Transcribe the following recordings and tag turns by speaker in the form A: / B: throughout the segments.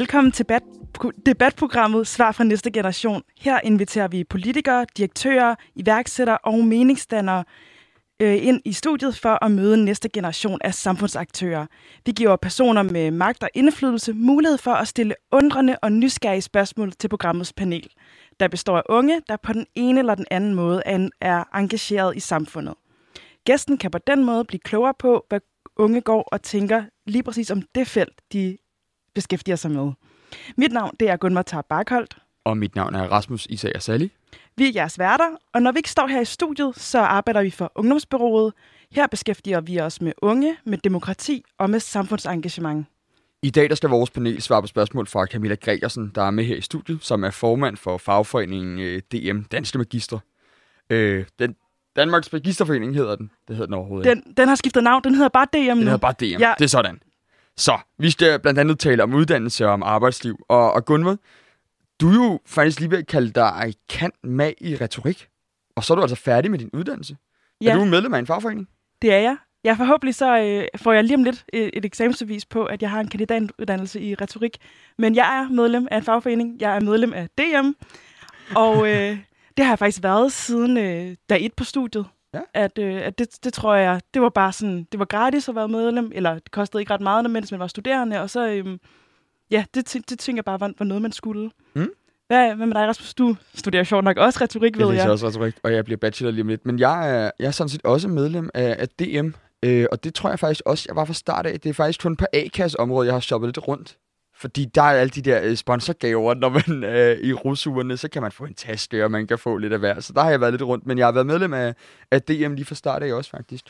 A: Velkommen til debatprogrammet Svar fra næste generation. Her inviterer vi politikere, direktører, iværksættere og meningsdannere øh, ind i studiet for at møde næste generation af samfundsaktører. Vi giver personer med magt og indflydelse mulighed for at stille undrende og nysgerrige spørgsmål til programmets panel, der består af unge, der på den ene eller den anden måde er engageret i samfundet. Gæsten kan på den måde blive klogere på, hvad unge går og tænker lige præcis om det felt, de beskæftiger sig med. Mit navn det er Gunvar Tar Barkholdt.
B: Og mit navn er Rasmus Isager Sally.
A: Vi er jeres værter, og når vi ikke står her i studiet, så arbejder vi for Ungdomsbyrået. Her beskæftiger vi os med unge, med demokrati og med samfundsengagement.
B: I dag der skal vores panel svare på spørgsmål fra Camilla Gregersen, der er med her i studiet, som er formand for fagforeningen øh, DM, Danske Magister. Øh, den Danmarks Magisterforening hedder den. Det hedder den overhovedet
A: den, den har skiftet navn. Den hedder bare DM
B: nu. Den hedder bare DM. Ja. Det er sådan. Så, vi skal blandt andet tale om uddannelse og om arbejdsliv. Og, og Gunvald, du er jo faktisk lige ved at kalde dig kan mag i retorik. Og så er du altså færdig med din uddannelse. Ja. Er du medlem af en fagforening?
A: Det er jeg. Ja, forhåbentlig så øh, får jeg lige om lidt et, et eksamensbevis på, at jeg har en kandidatuddannelse i retorik. Men jeg er medlem af en fagforening. Jeg er medlem af DM. Og øh, det har jeg faktisk været siden øh, dag et på studiet. Ja. At, øh, at det, det tror jeg, det var bare sådan, det var gratis at være medlem, eller det kostede ikke ret meget, mens man var studerende, og så, øh, ja, det, det tænker jeg bare var, var noget, man skulle. Mm. Hvad, hvad med dig, Rasmus? Du studerer sjovt nok også retorik, ved jeg.
B: Jeg også retorik, og jeg bliver bachelor lige om lidt. Men jeg er, jeg er sådan set også medlem af, af DM, øh, og det tror jeg faktisk også, jeg var fra start af. Det er faktisk kun på A-kasse-området, jeg har shoppet lidt rundt. Fordi der er alle de der øh, sponsorgaver, når man er øh, i rusugerne, så kan man få en taske, og man kan få lidt af hver. Så der har jeg været lidt rundt, men jeg har været medlem af, af DM lige fra start af også, faktisk.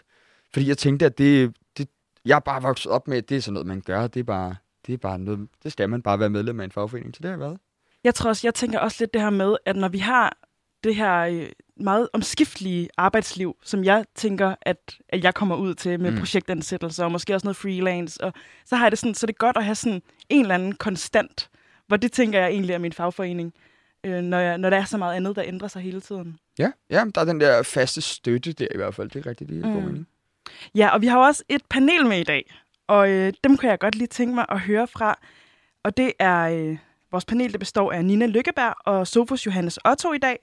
B: Fordi jeg tænkte, at det, det, jeg er bare vokset op med, at det er sådan noget, man gør. Det er bare, det er bare noget, det skal man bare være medlem af en fagforening. Så det har jeg været.
A: Jeg tror også, jeg tænker også lidt det her med, at når vi har det her øh, meget omskiftelige arbejdsliv, som jeg tænker, at, at jeg kommer ud til med mm. projektansættelser og måske også noget freelance. Og så har jeg det sådan, så det er godt at have sådan en eller anden konstant, hvor det tænker jeg egentlig er min fagforening, øh, når, jeg, når der er så meget andet, der ændrer sig hele tiden.
B: Ja, ja, der er den der faste støtte der i hvert fald. Det er rigtigt, det er mm.
A: Ja, og vi har også et panel med i dag, og øh, dem kan jeg godt lige tænke mig at høre fra. Og det er øh, vores panel, der består af Nina Lykkeberg og Sofus Johannes Otto i dag.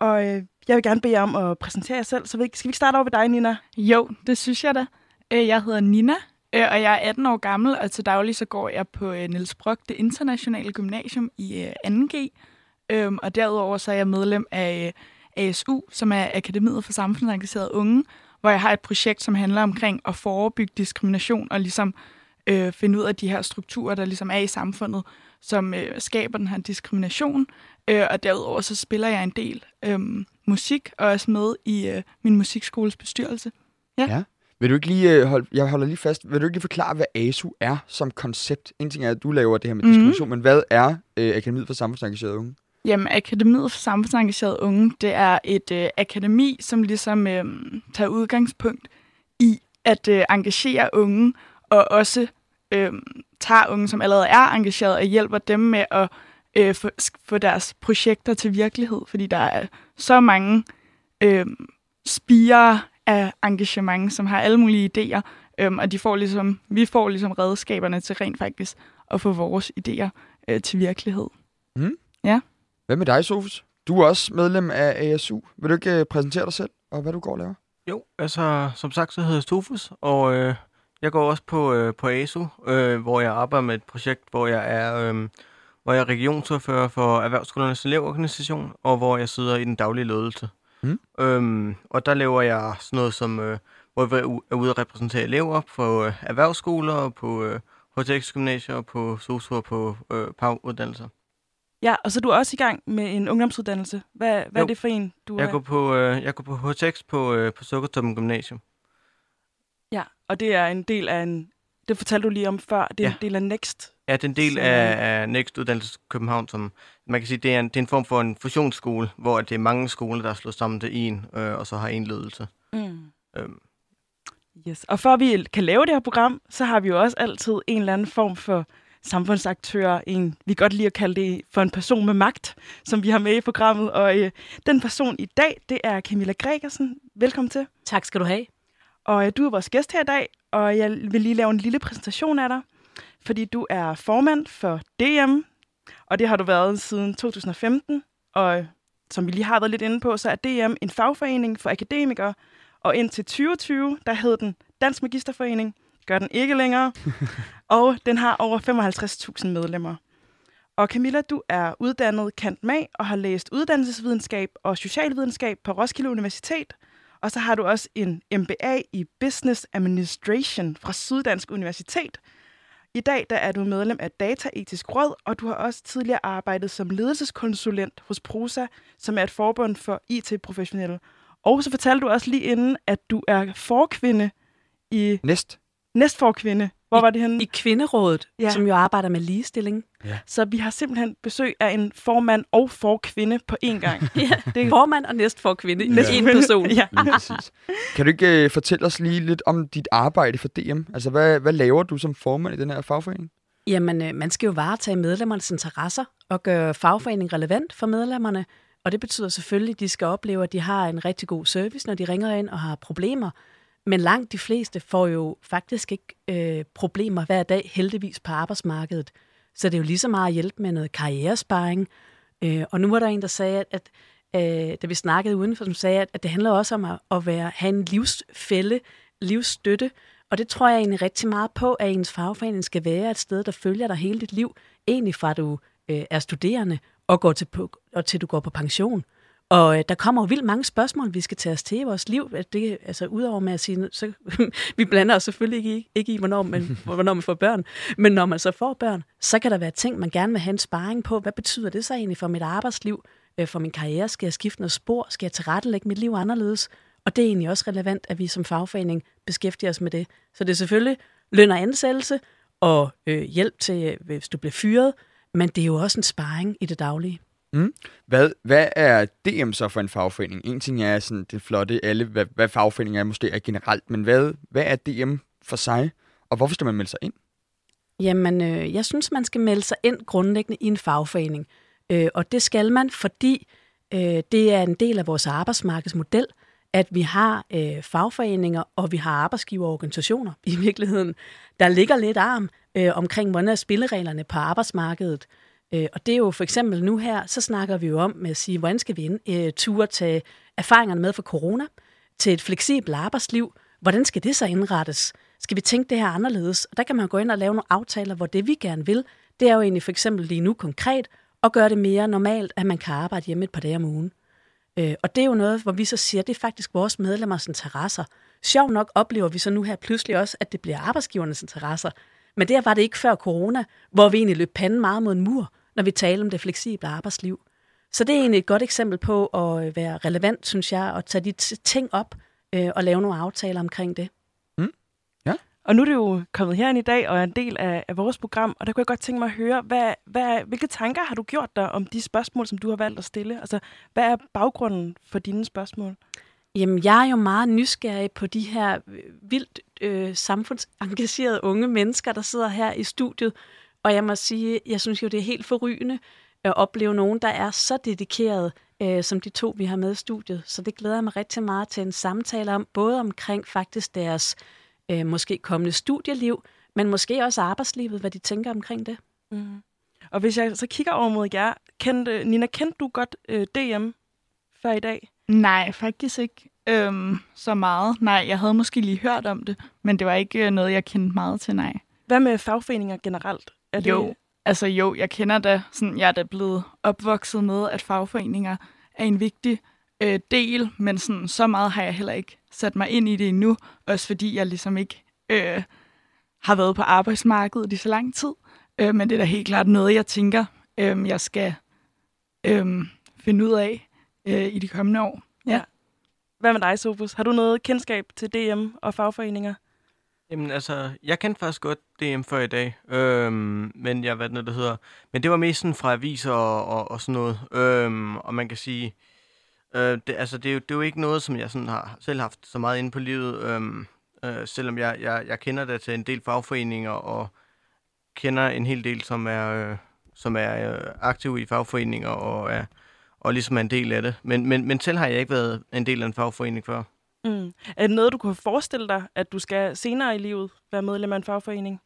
A: Og øh, jeg vil gerne bede jer om at præsentere jer selv. Så skal vi ikke starte over ved dig, Nina?
C: Jo, det synes jeg da. Øh, jeg hedder Nina, øh, og jeg er 18 år gammel, og til daglig så går jeg på øh, Niels Brock, det internationale gymnasium i 2G. Øhm, og derudover så er jeg medlem af ASU, som er Akademiet for Samfundsengagerede Unge, hvor jeg har et projekt, som handler omkring at forebygge diskrimination og ligesom øh, finde ud af de her strukturer, der ligesom er i samfundet, som øh, skaber den her diskrimination. Øh, og derudover så spiller jeg en del øh, musik, og er også med i øh, min musikskoles bestyrelse.
B: Ja. ja. Vil du ikke lige øh, holde, jeg holder lige fast, vil du ikke lige forklare, hvad ASU er som koncept? En ting er, at du laver det her med mm. diskrimination, men hvad er øh, Akademiet for Samfundsengagerede Unge?
C: Jamen, Akademiet for Samfundsengagerede Unge, det er et øh, akademi, som ligesom øh, tager udgangspunkt i at øh, engagere unge, og også øh, tager unge, som allerede er engageret, og hjælper dem med at øh, få, få deres projekter til virkelighed, fordi der er så mange øh, spire af engagement, som har alle mulige idéer, øh, og de får ligesom, vi får ligesom redskaberne til rent faktisk at få vores idéer øh, til virkelighed.
B: Mm.
C: Ja.
B: Hvad med dig, Sofus? Du er også medlem af ASU. Vil du ikke øh, præsentere dig selv, og hvad du går og laver?
D: Jo, altså som sagt, så hedder jeg Sofus, og øh, jeg går også på, øh, på ASU, øh, hvor jeg arbejder med et projekt, hvor jeg er, øh, hvor jeg er regionsordfører for Erhvervsskolernes elevorganisation, og hvor jeg sidder i den daglige ledelse. Mm. Øhm, og der laver jeg sådan noget som, øh, hvor jeg er ude at repræsentere elever på øh, erhvervsskoler, på øh, HTX-gymnasier, og på SOSU og på øh, PAV-uddannelser.
A: Ja, og så er du også i gang med en ungdomsuddannelse. Hvad, hvad er det for en, du
D: jeg er? Går på, øh, jeg går på HTX på, øh, på Sukkertoppen Gymnasium.
A: Ja, og det er en del af en... Det fortalte du lige om før. Det er ja. en del af Next.
D: Ja, det er en del af, af Next Uddannelses København, som man kan sige, det er, en, det er en form for en fusionsskole, hvor det er mange skoler, der er slået sammen til en, øh, og så har en ledelse. Mm. Øhm.
A: Yes. Og for at vi kan lave det her program, så har vi jo også altid en eller anden form for samfundsaktør, en, vi godt lide at kalde det for en person med magt, som vi har med i programmet. Og øh, den person i dag, det er Camilla Gregersen. Velkommen til.
E: Tak skal du have.
A: Og øh, du er vores gæst her i dag, og jeg vil lige lave en lille præsentation af dig. fordi du er formand for DM, og det har du været siden 2015. Og som vi lige har været lidt inde på, så er DM en fagforening for akademikere, og indtil 2020, der hed den Dansk Magisterforening, gør den ikke længere, og den har over 55.000 medlemmer. Og Camilla, du er uddannet kant mag og har læst uddannelsesvidenskab og socialvidenskab på Roskilde Universitet. Og så har du også en MBA i Business Administration fra Syddansk Universitet. I dag der er du medlem af Dataetisk Råd, og du har også tidligere arbejdet som ledelseskonsulent hos Prosa, som er et forbund for IT-professionelle. Og så fortalte du også lige inden, at du er forkvinde i...
B: Næst.
A: Næstforkvinde. Hvor var det henne?
E: I Kvinderådet,
A: Ja.
E: ja. som jo arbejder med ligestilling.
A: Så vi har simpelthen besøg af en formand og forkvinde på én gang.
E: Ja.
A: Det-
E: Formand og næstforkvinde i
A: Næstforkvinde.
E: en person.
A: ja.
B: Kan du ikke øh, fortælle os lige lidt om dit arbejde for DM? Altså, hvad, hvad laver du som formand i den her fagforening?
E: Jamen, øh, man skal jo varetage medlemmernes interesser og gøre fagforeningen relevant for medlemmerne. Og det betyder selvfølgelig, at de skal opleve, at de har en rigtig god service, når de ringer ind og har problemer. Men langt de fleste får jo faktisk ikke øh, problemer hver dag, heldigvis på arbejdsmarkedet. Så det er jo lige så meget at hjælpe med noget karrieresparing. Øh, og nu var der en, der sagde, at, at øh, da vi snakkede udenfor, som sagde, at, at det handler også om at, at være, have en livsfælde, livsstøtte. Og det tror jeg egentlig rigtig meget på, at ens fagforening skal være et sted, der følger dig hele dit liv. Egentlig fra du øh, er studerende og, går til, og til du går på pension. Og øh, der kommer jo vildt mange spørgsmål, vi skal tage os til i vores liv. At Det, altså udover med at sige, så, vi blander os selvfølgelig ikke i, ikke i hvornår, man, hvornår man får børn. Men når man så får børn, så kan der være ting, man gerne vil have en sparring på. Hvad betyder det så egentlig for mit arbejdsliv, øh, for min karriere? Skal jeg skifte noget spor? Skal jeg tilrettelægge mit liv anderledes? Og det er egentlig også relevant, at vi som fagforening beskæftiger os med det. Så det er selvfølgelig løn og ansættelse og øh, hjælp til, øh, hvis du bliver fyret, men det er jo også en sparring i det daglige.
B: Hvad, hvad er DM så for en fagforening? En ting er sådan det flotte, alle, hvad, hvad fagforeningen er måske er generelt, men hvad, hvad er DM for sig, og hvorfor skal man melde sig ind?
E: Jamen, øh, jeg synes, man skal melde sig ind grundlæggende i en fagforening. Øh, og det skal man, fordi øh, det er en del af vores arbejdsmarkedsmodel, at vi har øh, fagforeninger, og vi har arbejdsgiverorganisationer i virkeligheden, der ligger lidt arm øh, omkring, hvordan er spillereglerne på arbejdsmarkedet. Øh, Øh, og det er jo for eksempel nu her, så snakker vi jo om med at sige, hvordan skal vi ind, øh, ture tage erfaringerne med fra corona til et fleksibelt arbejdsliv. Hvordan skal det så indrettes? Skal vi tænke det her anderledes? Og der kan man gå ind og lave nogle aftaler, hvor det vi gerne vil, det er jo egentlig for eksempel lige nu konkret at gøre det mere normalt, at man kan arbejde hjemme et par dage om ugen. Øh, og det er jo noget, hvor vi så siger, det er faktisk vores medlemmers interesser. Sjov nok oplever vi så nu her pludselig også, at det bliver arbejdsgivernes interesser. Men der var det ikke før corona, hvor vi egentlig løb panden meget mod en mur, når vi taler om det fleksible arbejdsliv. Så det er egentlig et godt eksempel på at være relevant, synes jeg, at tage de ting op øh, og lave nogle aftaler omkring det.
A: Og nu er du jo kommet herind i dag og er en del af, af vores program, og der kunne jeg godt tænke mig at høre, hvad, hvad, hvilke tanker har du gjort dig om de spørgsmål, som du har valgt at stille? Altså, hvad er baggrunden for dine spørgsmål?
E: Jamen, jeg er jo meget nysgerrig på de her øh, vildt øh, samfundsengagerede unge mennesker, der sidder her i studiet. Og jeg må sige, jeg synes jo, det er helt forrygende at opleve nogen, der er så dedikeret, øh, som de to, vi har med i studiet. Så det glæder jeg mig rigtig meget til en samtale om, både omkring faktisk deres øh, måske kommende studieliv, men måske også arbejdslivet, hvad de tænker omkring det.
A: Mm. Og hvis jeg så kigger over mod jer, kendte, Nina, kendte du godt øh, DM før i dag?
C: Nej, faktisk ikke øhm, så meget. Nej, jeg havde måske lige hørt om det, men det var ikke øh, noget, jeg kendte meget til, nej.
A: Hvad med fagforeninger generelt? Er det,
C: Jo, altså jo, jeg kender da, sådan, jeg er da blevet opvokset med, at fagforeninger er en vigtig øh, del, men sådan, så meget har jeg heller ikke sat mig ind i det endnu, også fordi jeg ligesom ikke øh, har været på arbejdsmarkedet i så lang tid. Øh, men det er da helt klart noget, jeg tænker, øh, jeg skal øh, finde ud af øh, i de kommende år. Ja.
A: Hvad med dig, Sofus? Har du noget kendskab til DM og fagforeninger?
D: Jamen altså, jeg kendte faktisk godt DM før i dag, øhm, men jeg hvad det hedder, men det var mest sådan fra aviser og, og, og sådan noget, øhm, og man kan sige, øh, det, altså det er, jo, det er jo ikke noget, som jeg sådan har selv haft så meget inde på livet, øhm, øh, selvom jeg, jeg, jeg kender det til en del fagforeninger og kender en hel del, som er, øh, som er øh, aktive i fagforeninger og er og ligesom er en del af det. Men, men, men selv har jeg ikke været en del af en fagforening før.
A: Mm. Er det noget, du kunne forestille dig, at du skal senere i livet være medlem af en fagforening?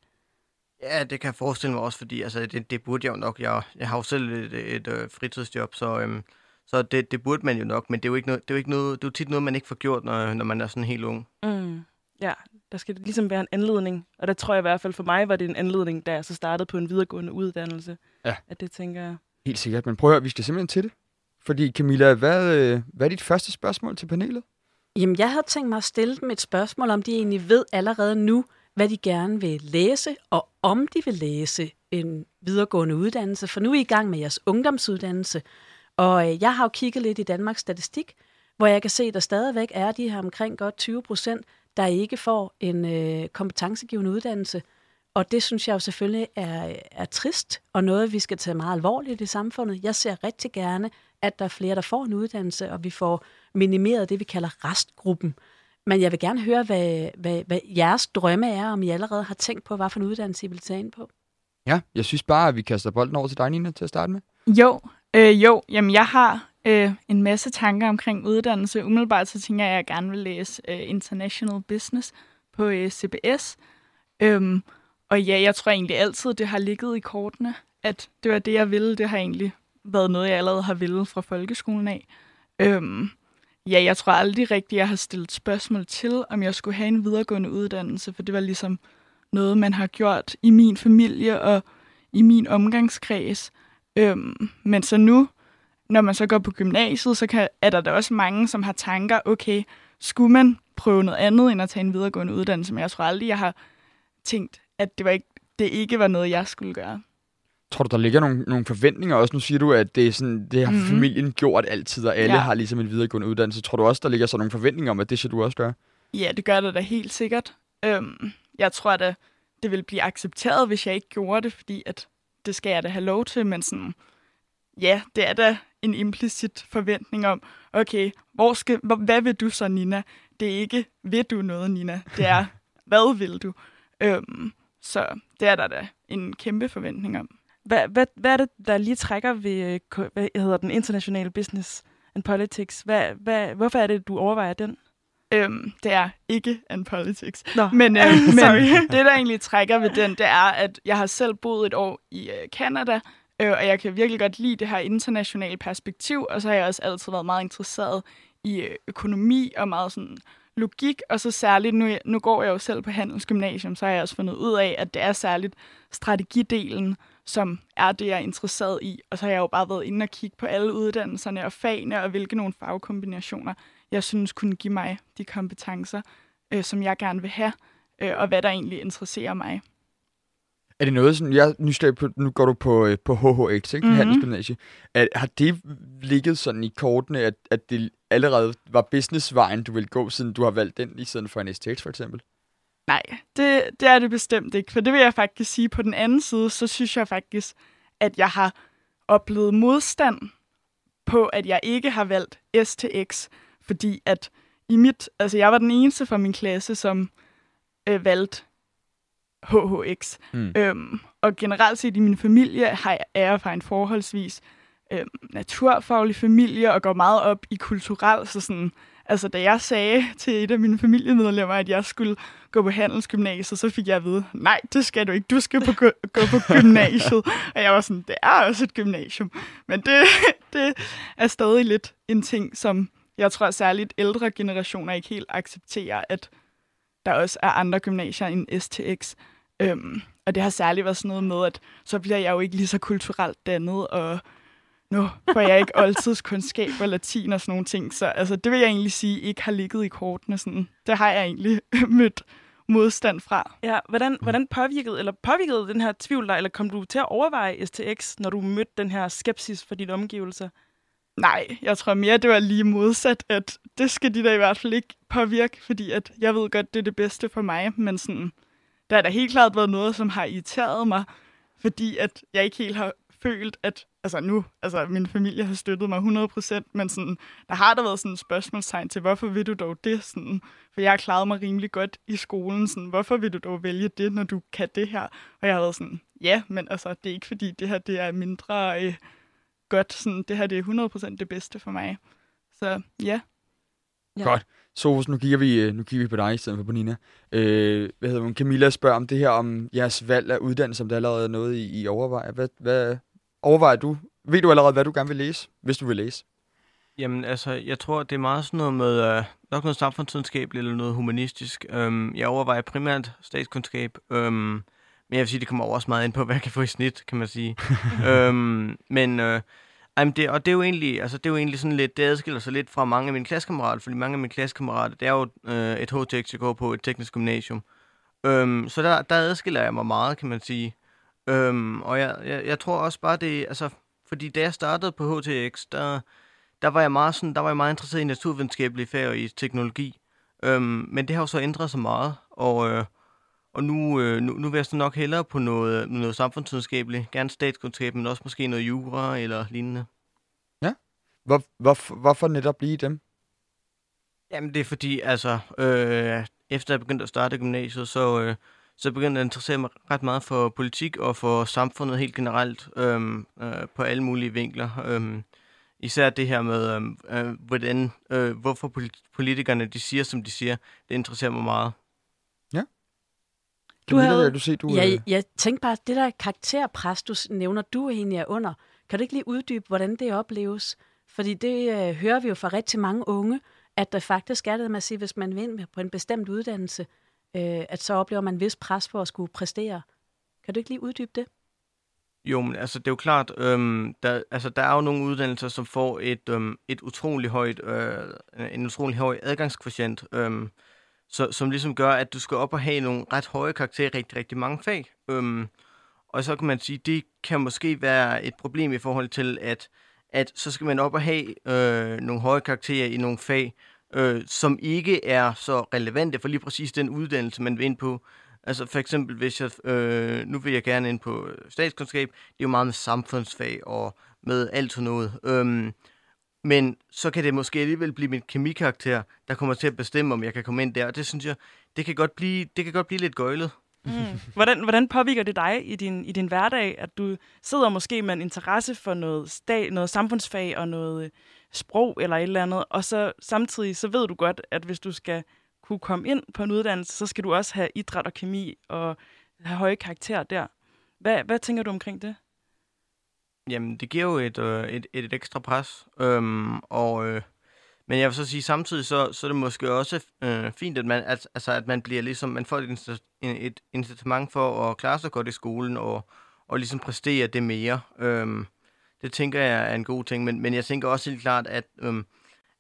D: Ja, det kan jeg forestille mig også, fordi altså, det, det burde jeg jo nok. Jeg, jeg har jo selv et, et, et øh, fritidsjob, så, øhm, så det, det burde man jo nok, men det er jo ikke noget, det er jo ikke noget, det er jo tit noget, man ikke får gjort, når, når man er sådan helt ung.
A: Mm. Ja, der skal ligesom være en anledning, og der tror jeg i hvert fald for mig var det en anledning, da jeg så startede på en videregående uddannelse.
B: Ja.
A: At det tænker jeg.
B: Helt sikkert, men prøv at høre, vi skal simpelthen til det. Fordi Camilla, hvad, øh, hvad er dit første spørgsmål til panelet?
E: Jamen, jeg havde tænkt mig at stille dem et spørgsmål, om de egentlig ved allerede nu, hvad de gerne vil læse, og om de vil læse en videregående uddannelse. For nu er I i gang med jeres ungdomsuddannelse, og øh, jeg har jo kigget lidt i Danmarks Statistik, hvor jeg kan se, at der stadigvæk er de her omkring godt 20 procent, der ikke får en øh, kompetencegivende uddannelse. Og det synes jeg jo selvfølgelig er, er trist, og noget, vi skal tage meget alvorligt i samfundet. Jeg ser rigtig gerne, at der er flere, der får en uddannelse, og vi får minimeret det, vi kalder restgruppen. Men jeg vil gerne høre, hvad, hvad, hvad jeres drømme er, om I allerede har tænkt på, hvad for en uddannelse I vil tage ind på.
B: Ja, jeg synes bare, at vi kaster bolden over til dig, Nina, til at starte med.
C: Jo, øh, jo, jamen jeg har øh, en masse tanker omkring uddannelse. Umiddelbart så tænker jeg, at jeg gerne vil læse øh, International Business på øh, CBS. Øhm, og ja, jeg tror egentlig altid, det har ligget i kortene, at det var det, jeg ville. Det har egentlig været noget, jeg allerede har ville fra folkeskolen af. Øhm, ja, jeg tror aldrig rigtigt, jeg har stillet spørgsmål til, om jeg skulle have en videregående uddannelse, for det var ligesom noget, man har gjort i min familie og i min omgangskreds. Øhm, men så nu, når man så går på gymnasiet, så kan, er der da også mange, som har tanker, okay, skulle man prøve noget andet end at tage en videregående uddannelse? Men jeg tror aldrig, jeg har tænkt, at det, var ikke, det ikke var noget, jeg skulle gøre.
B: Tror du, der ligger nogle, nogle forventninger også? Nu siger du, at det, er sådan, det har
C: Mhm.
B: familien gjort altid, og alle
C: Ja.
B: har ligesom en videregående uddannelse. Tror du også, der ligger så nogle forventninger om, at det skal du også gøre?
C: Ja, det gør det da helt sikkert. Øhm, jeg tror da, det vil blive accepteret, hvis jeg ikke gjorde det, fordi at det skal jeg da have lov til, men sådan, ja, det er da en implicit forventning om, okay, hvor skal, hvad vil du så, Nina? Det er ikke, vil du noget, Nina? Det er, hvad vil du? Øhm, så det er der da en kæmpe forventning om.
A: Hvad, hvad, hvad er det, der lige trækker ved øh, hvad hedder den internationale business and politics? Hvad, hvad, hvorfor er det, du overvejer den?
C: Øhm, det er ikke en politics.
A: Nå,
C: Men, øh, men det, der egentlig trækker ved den, det er, at jeg har selv boet et år i øh, Canada, øh, og jeg kan virkelig godt lide det her internationale perspektiv, og så har jeg også altid været meget interesseret i øh, økonomi og meget sådan logik, og så særligt, nu, nu går jeg jo selv på handelsgymnasium, så har jeg også fundet ud af, at det er særligt strategidelen, som er det, jeg er interesseret i. Og så har jeg jo bare været inde og kigge på alle uddannelserne og fagene, og hvilke nogle fagkombinationer, jeg synes kunne give mig de kompetencer, øh, som jeg gerne vil have, øh, og hvad der egentlig interesserer mig.
B: Er det noget sådan, jeg er nysgerrig på, nu går du på, øh, på HHX, ikke?
C: Mhm.
B: Mm-hmm. Handelsgymnasie. Er, har det ligget sådan i kortene, at, at det allerede var businessvejen, du vil gå, siden du har valgt den, i stedet for en STX for eksempel?
C: Nej, det, det er det bestemt ikke, for det vil jeg faktisk sige. På den anden side, så synes jeg faktisk, at jeg har oplevet modstand på, at jeg ikke har valgt STX, fordi at i mit, altså jeg var den eneste fra min klasse, som øh, valgte HHX.
B: Mm.
C: Øhm, og generelt set i min familie har jeg, er jeg fra en forholdsvis øhm, naturfaglig familie og går meget op i kulturelt. Så sådan, altså da jeg sagde til et af mine familiemedlemmer, at jeg skulle gå på handelsgymnasiet, så fik jeg at vide, nej, det skal du ikke, du skal på, gå, gå på gymnasiet. og jeg var sådan, det er også et gymnasium. Men det, det er stadig lidt en ting, som jeg tror særligt ældre generationer ikke helt accepterer, at der også er andre gymnasier end STX. Øhm, og det har særligt været sådan noget med, at så bliver jeg jo ikke lige så kulturelt dannet, og nu får jeg ikke oldtidskundskab og latin og sådan nogle ting. Så altså, det vil jeg egentlig sige ikke har ligget i kortene. Sådan. Det har jeg egentlig mødt modstand fra.
A: Ja, hvordan, hvordan påvirkede, eller påvirkede den her tvivl dig, eller kom du til at overveje STX, når du mødte den her skepsis for dine omgivelser?
C: Nej, jeg tror mere, det var lige modsat, at det skal de da i hvert fald ikke påvirke, fordi at jeg ved godt, det er det bedste for mig, men sådan, der har da helt klart været noget, som har irriteret mig, fordi at jeg ikke helt har følt, at altså nu, altså min familie har støttet mig 100%, men sådan, der har der været sådan et spørgsmålstegn til, hvorfor vil du dog det? Sådan, for jeg har klaret mig rimelig godt i skolen, sådan, hvorfor vil du dog vælge det, når du kan det her? Og jeg har været sådan, ja, men altså, det er ikke fordi, det her det er mindre øh, godt, sådan, det her det er 100% det bedste for mig. Så ja.
B: Ja. Godt. Sofus, nu kigger vi, øh, nu kigger vi på dig i stedet for på Nina. Øh, hvad hedder hun? Camilla spørger om det her, om jeres valg af uddannelse, om det er allerede noget, I, I overvejer. Hvad, hvad overvejer du? Ved du allerede, hvad du gerne vil læse, hvis du vil læse?
D: Jamen, altså, jeg tror, det er meget sådan noget med, øh, nok noget samfundsvidenskabeligt eller noget humanistisk. Øhm, jeg overvejer primært statskundskab, øhm, men jeg vil sige, det kommer også meget ind på, hvad jeg kan få i snit, kan man sige. øhm, men, øh, jamen det, og det er jo egentlig, altså, det er jo egentlig sådan lidt, det adskiller sig lidt fra mange af mine klassekammerater, fordi mange af mine klassekammerater, det er jo øh, et HTX, jeg går på et teknisk gymnasium. Øhm, så der, der adskiller jeg mig meget, kan man sige. Øhm, og jeg, jeg, jeg tror også bare det, altså, fordi da jeg startede på HTX, der, der var jeg meget sådan, der var jeg meget interesseret i naturvidenskabelige fag og i teknologi. Øhm, men det har jo så ændret sig meget, og, øh, og nu, øh, nu, nu vil jeg så nok hellere på noget, noget samfundsvidenskabeligt, gerne statskundskab, men også måske noget jura eller lignende.
B: Ja, hvor, hvor, hvorfor netop blive dem?
D: Jamen det er fordi, altså, øh, efter jeg begyndte at starte gymnasiet, så, øh, så begyndte jeg at interessere mig ret meget for politik og for samfundet helt generelt øh, øh, på alle mulige vinkler. Øh, især det her med, øhm, øh, hvordan, øh, hvorfor politikerne de siger, som de siger, det interesserer mig meget.
B: Ja. Du Camilla, havde, du se, du...
E: Ja, jeg, jeg tænkte bare, det der karakterpres, du nævner, du egentlig er under, kan du ikke lige uddybe, hvordan det opleves? Fordi det øh, hører vi jo fra rigtig mange unge, at der faktisk er det med at sige, hvis man vil på en bestemt uddannelse, øh, at så oplever man en vis pres for at skulle præstere. Kan du ikke lige uddybe det?
D: Jo, men altså, det er jo klart, øhm, der, altså, der er jo nogle uddannelser, som får et, øhm, et utrolig højt, øh, en utrolig høj adgangskvotient, øhm, så, som ligesom gør, at du skal op og have nogle ret høje karakterer i rigtig, rigtig mange fag. Øhm, og så kan man sige, det kan måske være et problem i forhold til, at, at så skal man op og have øh, nogle høje karakterer i nogle fag, øh, som ikke er så relevante for lige præcis den uddannelse, man vil ind på. Altså for eksempel, hvis jeg, øh, nu vil jeg gerne ind på statskundskab, det er jo meget med samfundsfag og med alt sådan noget. Øhm, men så kan det måske alligevel blive min kemikarakter, der kommer til at bestemme, om jeg kan komme ind der. Og det synes jeg, det kan godt blive, det kan godt blive lidt gøjlet.
A: Mm. Hvordan, hvordan påvirker det dig i din, i din hverdag, at du sidder måske med en interesse for noget, stag, noget samfundsfag og noget øh, sprog eller et eller andet, og så samtidig så ved du godt, at hvis du skal kunne komme ind på en uddannelse, så skal du også have idræt og kemi og have høje karakterer der. Hvad, hvad tænker du omkring det?
D: Jamen, det giver jo et, øh, et, et, et ekstra pres. Øhm, og, øh, men jeg vil så sige, samtidig så, så er det måske også øh, fint, at man, at, altså, at man bliver ligesom, man får et, et incitament for at klare sig godt i skolen og, og ligesom præstere det mere. Øhm, det tænker jeg er en god ting, men, men jeg tænker også helt klart, at øhm,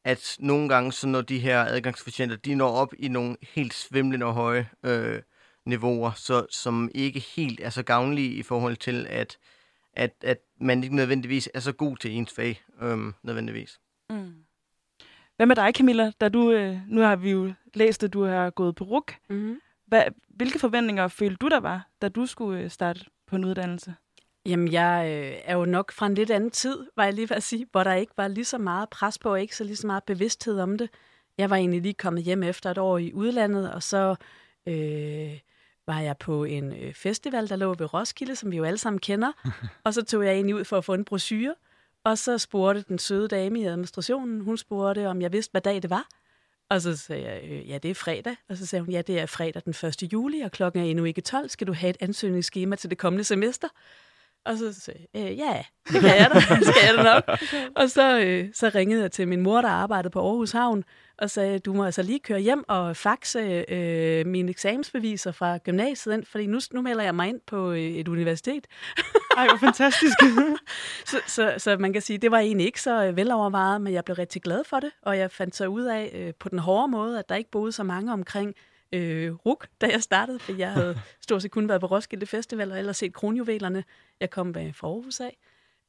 D: at nogle gange, så når de her adgangsfortjenter, de når op i nogle helt svimlende og høje øh, niveauer, så, som ikke helt er så gavnlige i forhold til, at, at, at man ikke nødvendigvis er så god til ens fag, øhm, nødvendigvis. Mm.
A: Hvad med dig, Camilla? Da du, øh, nu har vi jo læst, at du har gået på RUK. Mm-hmm. Hvad, hvilke forventninger følte du, der var, da du skulle øh, starte på en uddannelse?
E: Jamen, jeg øh, er jo nok fra en lidt anden tid, var jeg lige ved at sige, hvor der ikke var lige så meget pres på, og ikke så lige så meget bevidsthed om det. Jeg var egentlig lige kommet hjem efter et år i udlandet, og så øh, var jeg på en øh, festival, der lå ved Roskilde, som vi jo alle sammen kender. og så tog jeg egentlig ud for at få en brochure, og så spurgte den søde dame i administrationen, hun spurgte, om jeg vidste, hvad dag det var. Og så sagde jeg, øh, ja, det er fredag. Og så sagde hun, ja, det er fredag den 1. juli, og klokken er endnu ikke 12. Skal du have et ansøgningsskema til det kommende semester? Og så sagde jeg, øh, ja, det kan jeg da, skal jeg da nok. og så, øh, så ringede jeg til min mor, der arbejdede på Aarhus Havn, og sagde, du må altså lige køre hjem og faxe øh, mine eksamensbeviser fra gymnasiet ind, fordi nu, nu melder jeg mig ind på øh, et universitet.
A: Ej, hvor fantastisk.
E: så, så, så man kan sige, det var egentlig ikke så øh, velovervejet, men jeg blev rigtig glad for det, og jeg fandt så ud af øh, på den hårde måde, at der ikke boede så mange omkring øh, RUK, da jeg startede, for jeg havde stort set kun været på Roskilde Festival og ellers set kronjuvelerne. Jeg kom øh, fra Aarhus af.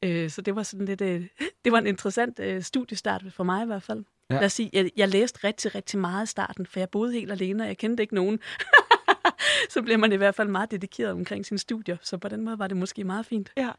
E: Øh, så det var sådan lidt, øh, det var en interessant øh, studiestart for mig i hvert fald. Ja. Lad os sige, jeg, jeg læste rigtig, rigtig meget i starten, for jeg boede helt alene, og jeg kendte ikke nogen. så blev man i hvert fald meget dedikeret omkring sine studier, så på den måde var det måske meget fint.
A: Ja.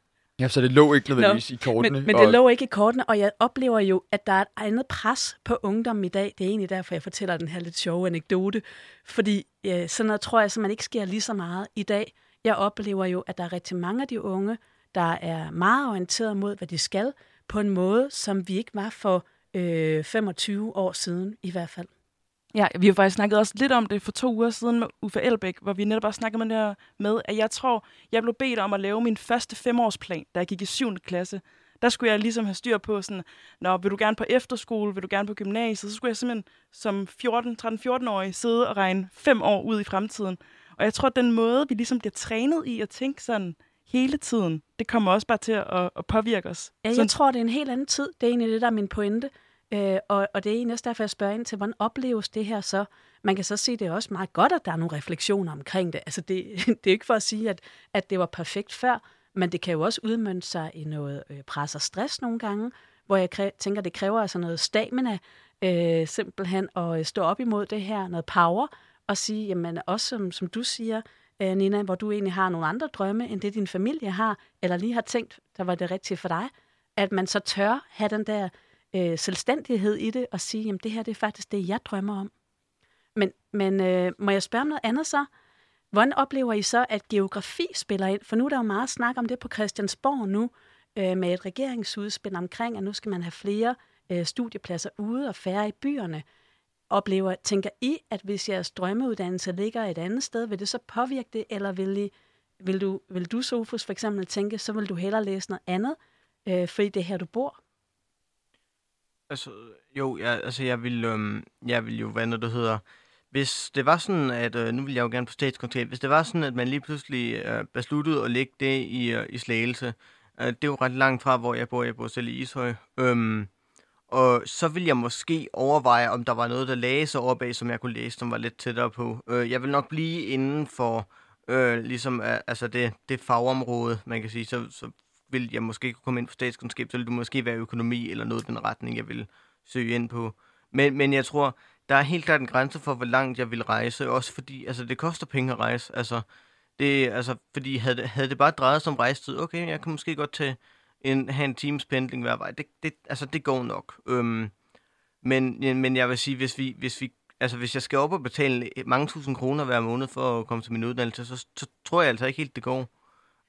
B: Ja, så det lå ikke nødvendigvis no, i kortene.
E: Men, men det lå ikke i kortene, og jeg oplever jo, at der er et andet pres på ungdom i dag. Det er egentlig derfor, jeg fortæller den her lidt sjove anekdote. Fordi ja, sådan noget tror jeg simpelthen ikke sker lige så meget i dag. Jeg oplever jo, at der er rigtig mange af de unge, der er meget orienteret mod, hvad de skal, på en måde, som vi ikke var for øh, 25 år siden i hvert fald.
A: Ja, vi har faktisk snakket også lidt om det for to uger siden med Uffe Elbæk, hvor vi netop også snakkede med det her med, at jeg tror, jeg blev bedt om at lave min første femårsplan, da jeg gik i 7. klasse. Der skulle jeg ligesom have styr på sådan, når vil du gerne på efterskole, vil du gerne på gymnasiet, så skulle jeg simpelthen som 14, 13-14-årig sidde og regne fem år ud i fremtiden. Og jeg tror, at den måde, vi ligesom bliver trænet i at tænke sådan hele tiden, det kommer også bare til at, at påvirke os.
E: Ja, jeg
A: sådan,
E: tror, det er en helt anden tid. Det er egentlig det, der er min pointe. Øh, og, og det er egentlig også derfor, jeg spørger ind til, hvordan opleves det her så? Man kan så sige, at det er også meget godt, at der er nogle refleksioner omkring det. Altså, det, det er ikke for at sige, at, at det var perfekt før, men det kan jo også udmønte sig i noget øh, pres og stress nogle gange, hvor jeg kræ- tænker, det kræver altså noget stamina, øh, simpelthen at øh, stå op imod det her, noget power, og sige, jamen også som, som du siger, øh, Nina, hvor du egentlig har nogle andre drømme, end det din familie har, eller lige har tænkt, der var det rigtige for dig, at man så tør have den der øh, selvstændighed i det, og sige, jamen det her det er faktisk det, jeg drømmer om. Men, men øh, må jeg spørge om noget andet så? Hvordan oplever I så, at geografi spiller ind? For nu er der jo meget snak om det på Christiansborg nu, øh, med et regeringsudspil omkring, at nu skal man have flere øh, studiepladser ude og færre i byerne. Oplever, tænker I, at hvis jeres drømmeuddannelse ligger et andet sted, vil det så påvirke det, eller vil, I, vil, du, vil du, Sofus, for eksempel tænke, så vil du hellere læse noget andet, øh, fordi det er her, du bor?
D: Altså, jo, jeg, altså jeg vil, øhm, jeg vil jo, hvad noget, det hedder, hvis det var sådan, at, øh, nu vil jeg jo gerne på statskundskab, hvis det var sådan, at man lige pludselig øh, besluttede at lægge det i, øh, i Slagelse, øh, det er jo ret langt fra, hvor jeg bor, jeg bor selv i Ishøj, øhm, og så ville jeg måske overveje, om der var noget, der lagde sig over bag, som jeg kunne læse, som var lidt tættere på. Øh, jeg vil nok blive inden for øh, ligesom, øh, altså det, det fagområde, man kan sige, så, så vil jeg måske kunne komme ind på statskundskab, så vil det måske være økonomi eller noget i den retning, jeg vil søge ind på. Men, men jeg tror, der er helt klart en grænse for, hvor langt jeg vil rejse, også fordi altså, det koster penge at rejse. Altså, det, altså, fordi havde det, havde det bare drejet sig om rejsetid, okay, jeg kan måske godt tage en, have en times pendling hver vej. Det, det, altså, det går nok. Øhm, men, men jeg vil sige, hvis vi, hvis vi altså hvis jeg skal op og betale mange tusind kroner hver måned for at komme til min uddannelse, så, så tror jeg altså ikke helt, det går.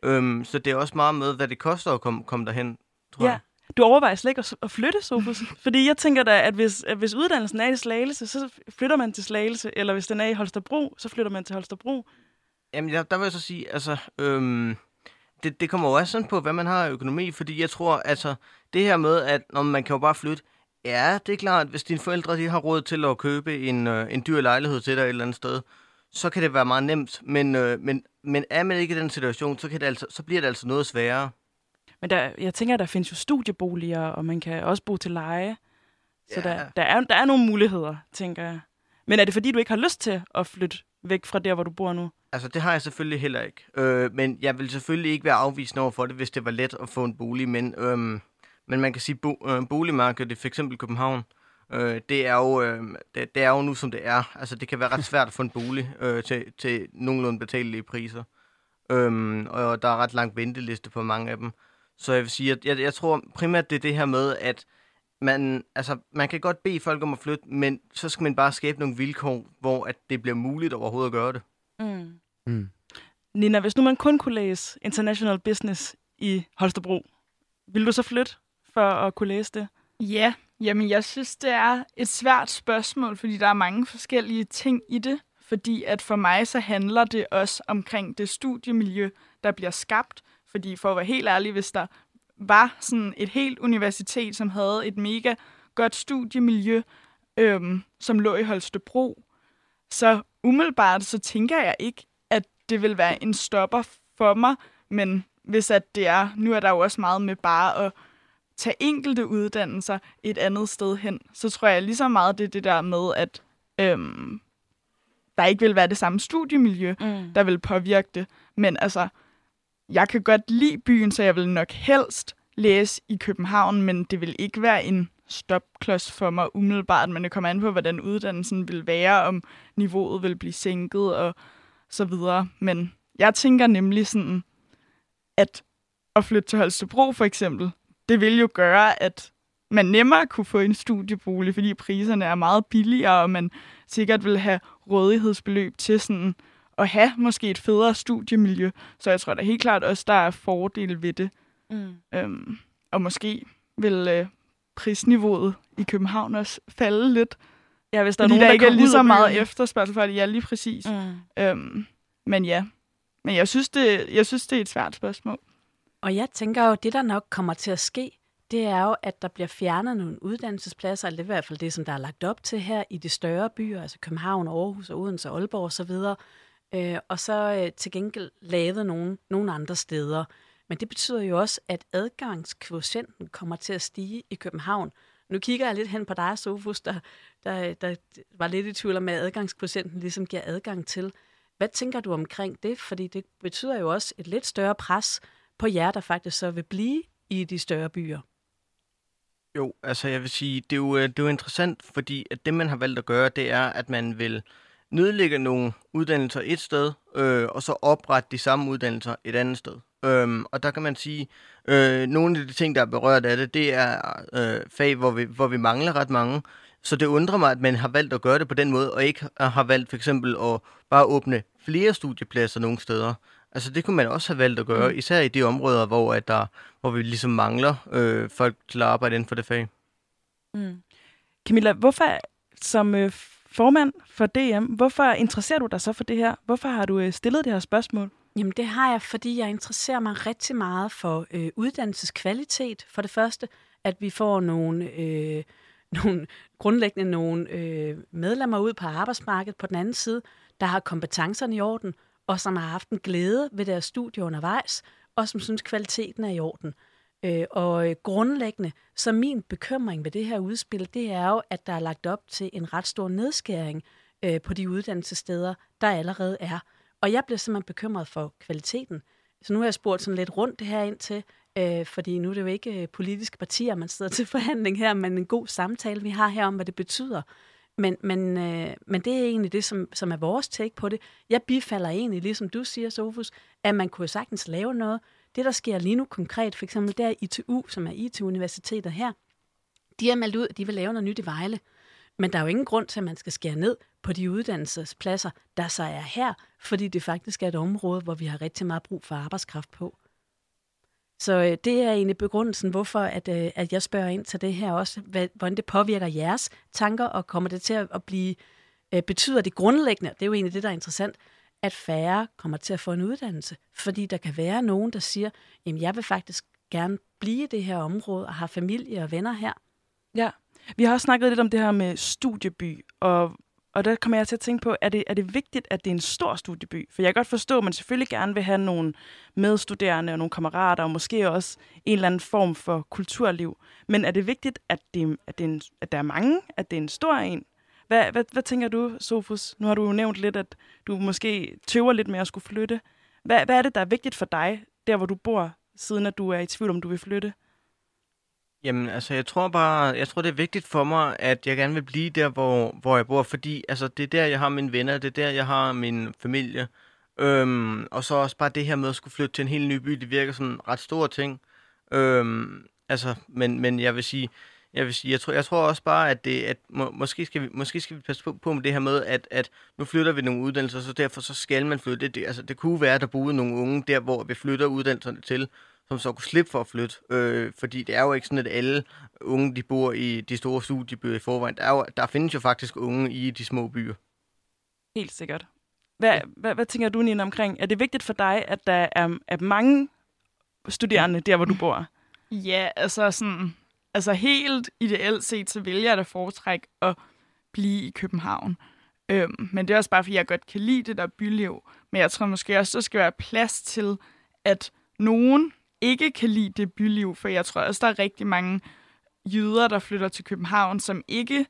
D: Øhm, så det er også meget med, hvad det koster at komme, komme derhen, tror
A: ja.
D: jeg.
A: Du overvejer slet ikke at, flytte, Sofus. Fordi jeg tænker da, at hvis, at hvis uddannelsen er i Slagelse, så flytter man til Slagelse. Eller hvis den er i Holstebro, så flytter man til Holstebro.
D: Jamen, der, der vil jeg så sige, altså, øhm, det, det kommer jo også sådan på, hvad man har af økonomi, fordi jeg tror, altså, det her med, at når man kan jo bare flytte, ja, det er klart, hvis dine forældre de har råd til at købe en, øh, en dyr lejlighed til dig et eller andet sted, så kan det være meget nemt, men, øh, men, men er man ikke i den situation, så, kan det altså, så bliver det altså noget sværere.
A: Men der, jeg tænker, der findes jo studieboliger, og man kan også bo til leje. Så
D: Ja.
A: der, der, er, der er nogle muligheder, tænker jeg. Men er det fordi, du ikke har lyst til at flytte væk fra der, hvor du bor nu?
D: Altså, det har jeg selvfølgelig heller ikke. Øh, men jeg vil selvfølgelig ikke være afvisende over for det, hvis det var let at få en bolig. Men, øhm, men man kan sige, bo, øh, boligmarkedet, for eksempel København, øh, det, er jo, øh, det, det er jo nu, som det er. Altså, det kan være ret svært at få en bolig øh, til, til nogenlunde betalelige priser. Øhm, og der er ret lang venteliste på mange af dem. Så jeg vil sige, at jeg, jeg tror primært, det er det her med, at man, altså, man kan godt bede folk om at flytte, men så skal man bare skabe nogle vilkår, hvor at det bliver muligt overhovedet at gøre det.
A: Mm.
B: Mm.
A: Nina, hvis nu man kun kunne læse International Business i Holstebro, ville du så flytte for at kunne læse det?
C: Ja, jamen jeg synes, det er et svært spørgsmål, fordi der er mange forskellige ting i det. Fordi at for mig så handler det også omkring det studiemiljø, der bliver skabt. Fordi for at være helt ærlig, hvis der var sådan et helt universitet, som havde et mega godt studiemiljø, øhm, som lå i Holstebro, så umiddelbart så tænker jeg ikke, at det vil være en stopper for mig, men hvis at det er, nu er der jo også meget med bare at tage enkelte uddannelser et andet sted hen, så tror jeg lige så meget, det er det der med, at øhm, der ikke vil være det samme studiemiljø,
A: Mm.
C: der vil påvirke det. Men altså, jeg kan godt lide byen, så jeg vil nok helst læse i København, men det vil ikke være en stopklods for mig umiddelbart, men det kommer an på, hvordan uddannelsen vil være, om niveauet vil blive sænket og så videre. Men jeg tænker nemlig sådan, at at flytte til Holstebro for eksempel, det vil jo gøre, at man nemmere kunne få en studiebolig, fordi priserne er meget billigere, og man sikkert vil have rådighedsbeløb til sådan at have måske et federe studiemiljø. Så jeg tror da helt klart også, der er fordele ved det.
A: Mm.
C: Øhm, og måske vil øh, prisniveauet i København også falde lidt.
A: Ja, hvis der er nogen,
C: der,
A: der
C: ikke er lige så meget efterspørgsel for det. Ja, lige præcis.
A: Mm.
C: Øhm, men ja, men jeg synes, det, jeg synes, det er et svært spørgsmål.
E: Og jeg tænker jo, det der nok kommer til at ske, det er jo, at der bliver fjernet nogle uddannelsespladser, eller det er i hvert fald det, som der er lagt op til her i de større byer, altså København, Aarhus og Odense og Aalborg osv., øh, og så øh, til gengæld lavet nogle, nogle andre steder. Men det betyder jo også, at adgangskvotienten kommer til at stige i København. Nu kigger jeg lidt hen på dig, Sofus, der, der, der var lidt i tvivl om, at adgangskvotienten ligesom giver adgang til. Hvad tænker du omkring det? Fordi det betyder jo også et lidt større pres på jer, der faktisk så vil blive i de større byer.
D: Jo, altså jeg vil sige, det er jo, øh, det er jo interessant, fordi at det, man har valgt at gøre, det er, at man vil nedlægge nogle uddannelser et sted, øh, og så oprette de samme uddannelser et andet sted. Øhm, og der kan man sige, øh, nogle af de ting, der er berørt af det, det er øh, fag, hvor vi, hvor vi mangler ret mange. Så det undrer mig, at man har valgt at gøre det på den måde, og ikke har valgt for eksempel at bare åbne flere studiepladser nogle steder. Altså det kunne man også have valgt at gøre, mm. især i de områder, hvor, at der, hvor vi ligesom mangler øh, folk til at arbejde inden for det fag.
A: Mm. Camilla, hvorfor som øh, formand for DM, hvorfor interesserer du dig så for det her? Hvorfor har du øh, stillet det her spørgsmål?
E: Jamen det har jeg, fordi jeg interesserer mig rigtig meget for øh, uddannelseskvalitet. For det første, at vi får nogle, øh, nogle grundlæggende nogle øh, medlemmer ud på arbejdsmarkedet på den anden side, der har kompetencerne i orden, og som har haft en glæde ved deres studie undervejs, og som synes, kvaliteten er i orden. Øh, og øh, grundlæggende, så min bekymring ved det her udspil, det er jo, at der er lagt op til en ret stor nedskæring øh, på de uddannelsessteder, der allerede er. Og jeg bliver simpelthen bekymret for kvaliteten. Så nu har jeg spurgt sådan lidt rundt det her ind til, øh, fordi nu er det jo ikke øh, politiske partier, man sidder til forhandling her, men en god samtale, vi har her om, hvad det betyder. Men, men, øh, men det er egentlig det, som, som er vores take på det. Jeg bifalder egentlig, ligesom du siger, Sofus, at man kunne sagtens lave noget. Det, der sker lige nu konkret, for eksempel der ITU, som er IT-universitetet her, de har meldt ud, at de vil lave noget nyt i Vejle. Men der er jo ingen grund til, at man skal skære ned på de uddannelsespladser, der så er her, fordi det faktisk er et område, hvor vi har rigtig meget brug for arbejdskraft på. Så øh, det er egentlig begrundelsen, hvorfor at, øh, at jeg spørger ind til det her også, hvad, hvordan det påvirker jeres tanker, og kommer det til at, at blive, øh, betyder det grundlæggende, det er jo egentlig det, der er interessant, at færre kommer til at få en uddannelse. Fordi der kan være nogen, der siger, jamen jeg vil faktisk gerne blive i det her område, og har familie og venner her.
A: Ja, vi har også snakket lidt om det her med studieby, og, og der kommer jeg til at tænke på, er det, er det vigtigt, at det er en stor studieby? For jeg kan godt forstå, at man selvfølgelig gerne vil have nogle medstuderende og nogle kammerater, og måske også en eller anden form for kulturliv. Men er det vigtigt, at, det, at, det er en, at der er mange, at det er en stor en? Hvad, hvad, hvad tænker du, Sofus? Nu har du jo nævnt lidt, at du måske tøver lidt med at skulle flytte. Hvad, hvad er det, der er vigtigt for dig, der hvor du bor, siden at du er i tvivl om, du vil flytte?
D: Jamen, altså, jeg tror bare, jeg tror, det er vigtigt for mig, at jeg gerne vil blive der, hvor, hvor jeg bor, fordi altså, det er der, jeg har mine venner, det er der, jeg har min familie. Øhm, og så også bare det her med at skulle flytte til en helt ny by, det virker som en ret stor ting. Øhm, altså, men, men jeg vil sige, jeg vil sige, jeg tror, jeg tror også bare, at det, at må, måske, skal vi, måske skal vi passe på, på med det her med, at, at nu flytter vi nogle uddannelser, så derfor så skal man flytte. Det, altså, det kunne være, at der boede nogle unge der, hvor vi flytter uddannelserne til, som så kunne slippe for at flytte. Øh, fordi det er jo ikke sådan, at alle unge, de bor i de store studiebyer i forvejen. Der, er jo, der findes jo faktisk unge i de små byer.
A: Helt sikkert. Hvad, hvad, hvad tænker du, Nina, omkring? Er det vigtigt for dig, at der er, er mange studerende der, hvor du bor?
C: Ja, altså sådan, altså helt ideelt set, så vil jeg da foretrække at blive i København. Øhm, men det er også bare, fordi jeg godt kan lide det der byliv. Men jeg tror måske også, der skal være plads til, at nogen ikke kan lide det byliv. For jeg tror også, der er rigtig mange jøder, der flytter til København, som ikke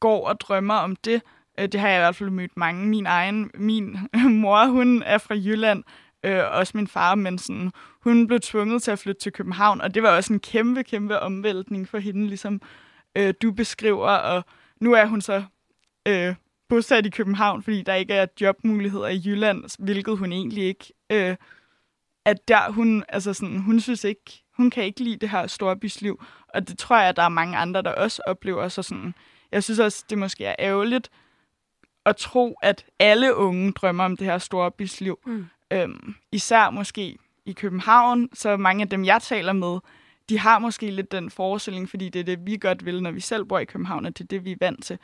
C: går og drømmer om det. Øh, det har jeg i hvert fald mødt mange. Min egen, min mor, hun er fra Jylland, øh, også min far, men sådan, hun blev tvunget til at flytte til København, og det var også en kæmpe, kæmpe omvæltning for hende, ligesom øh, du beskriver, og nu er hun så øh, bosat i København, fordi der ikke er jobmuligheder i Jylland, hvilket hun egentlig ikke, øh, at der hun, altså sådan, hun synes ikke, hun kan ikke lide det her storbysliv, og det tror jeg, der er mange andre, der også oplever, så sådan, jeg synes også, det måske er ærgerligt at tro, at alle unge drømmer om det her storbysliv.
E: Mm.
C: Øhm, især måske i København, så mange af dem, jeg taler med, de har måske lidt den forestilling, fordi det er det, vi godt vil, når vi selv bor i København, og det er det, vi er vant til.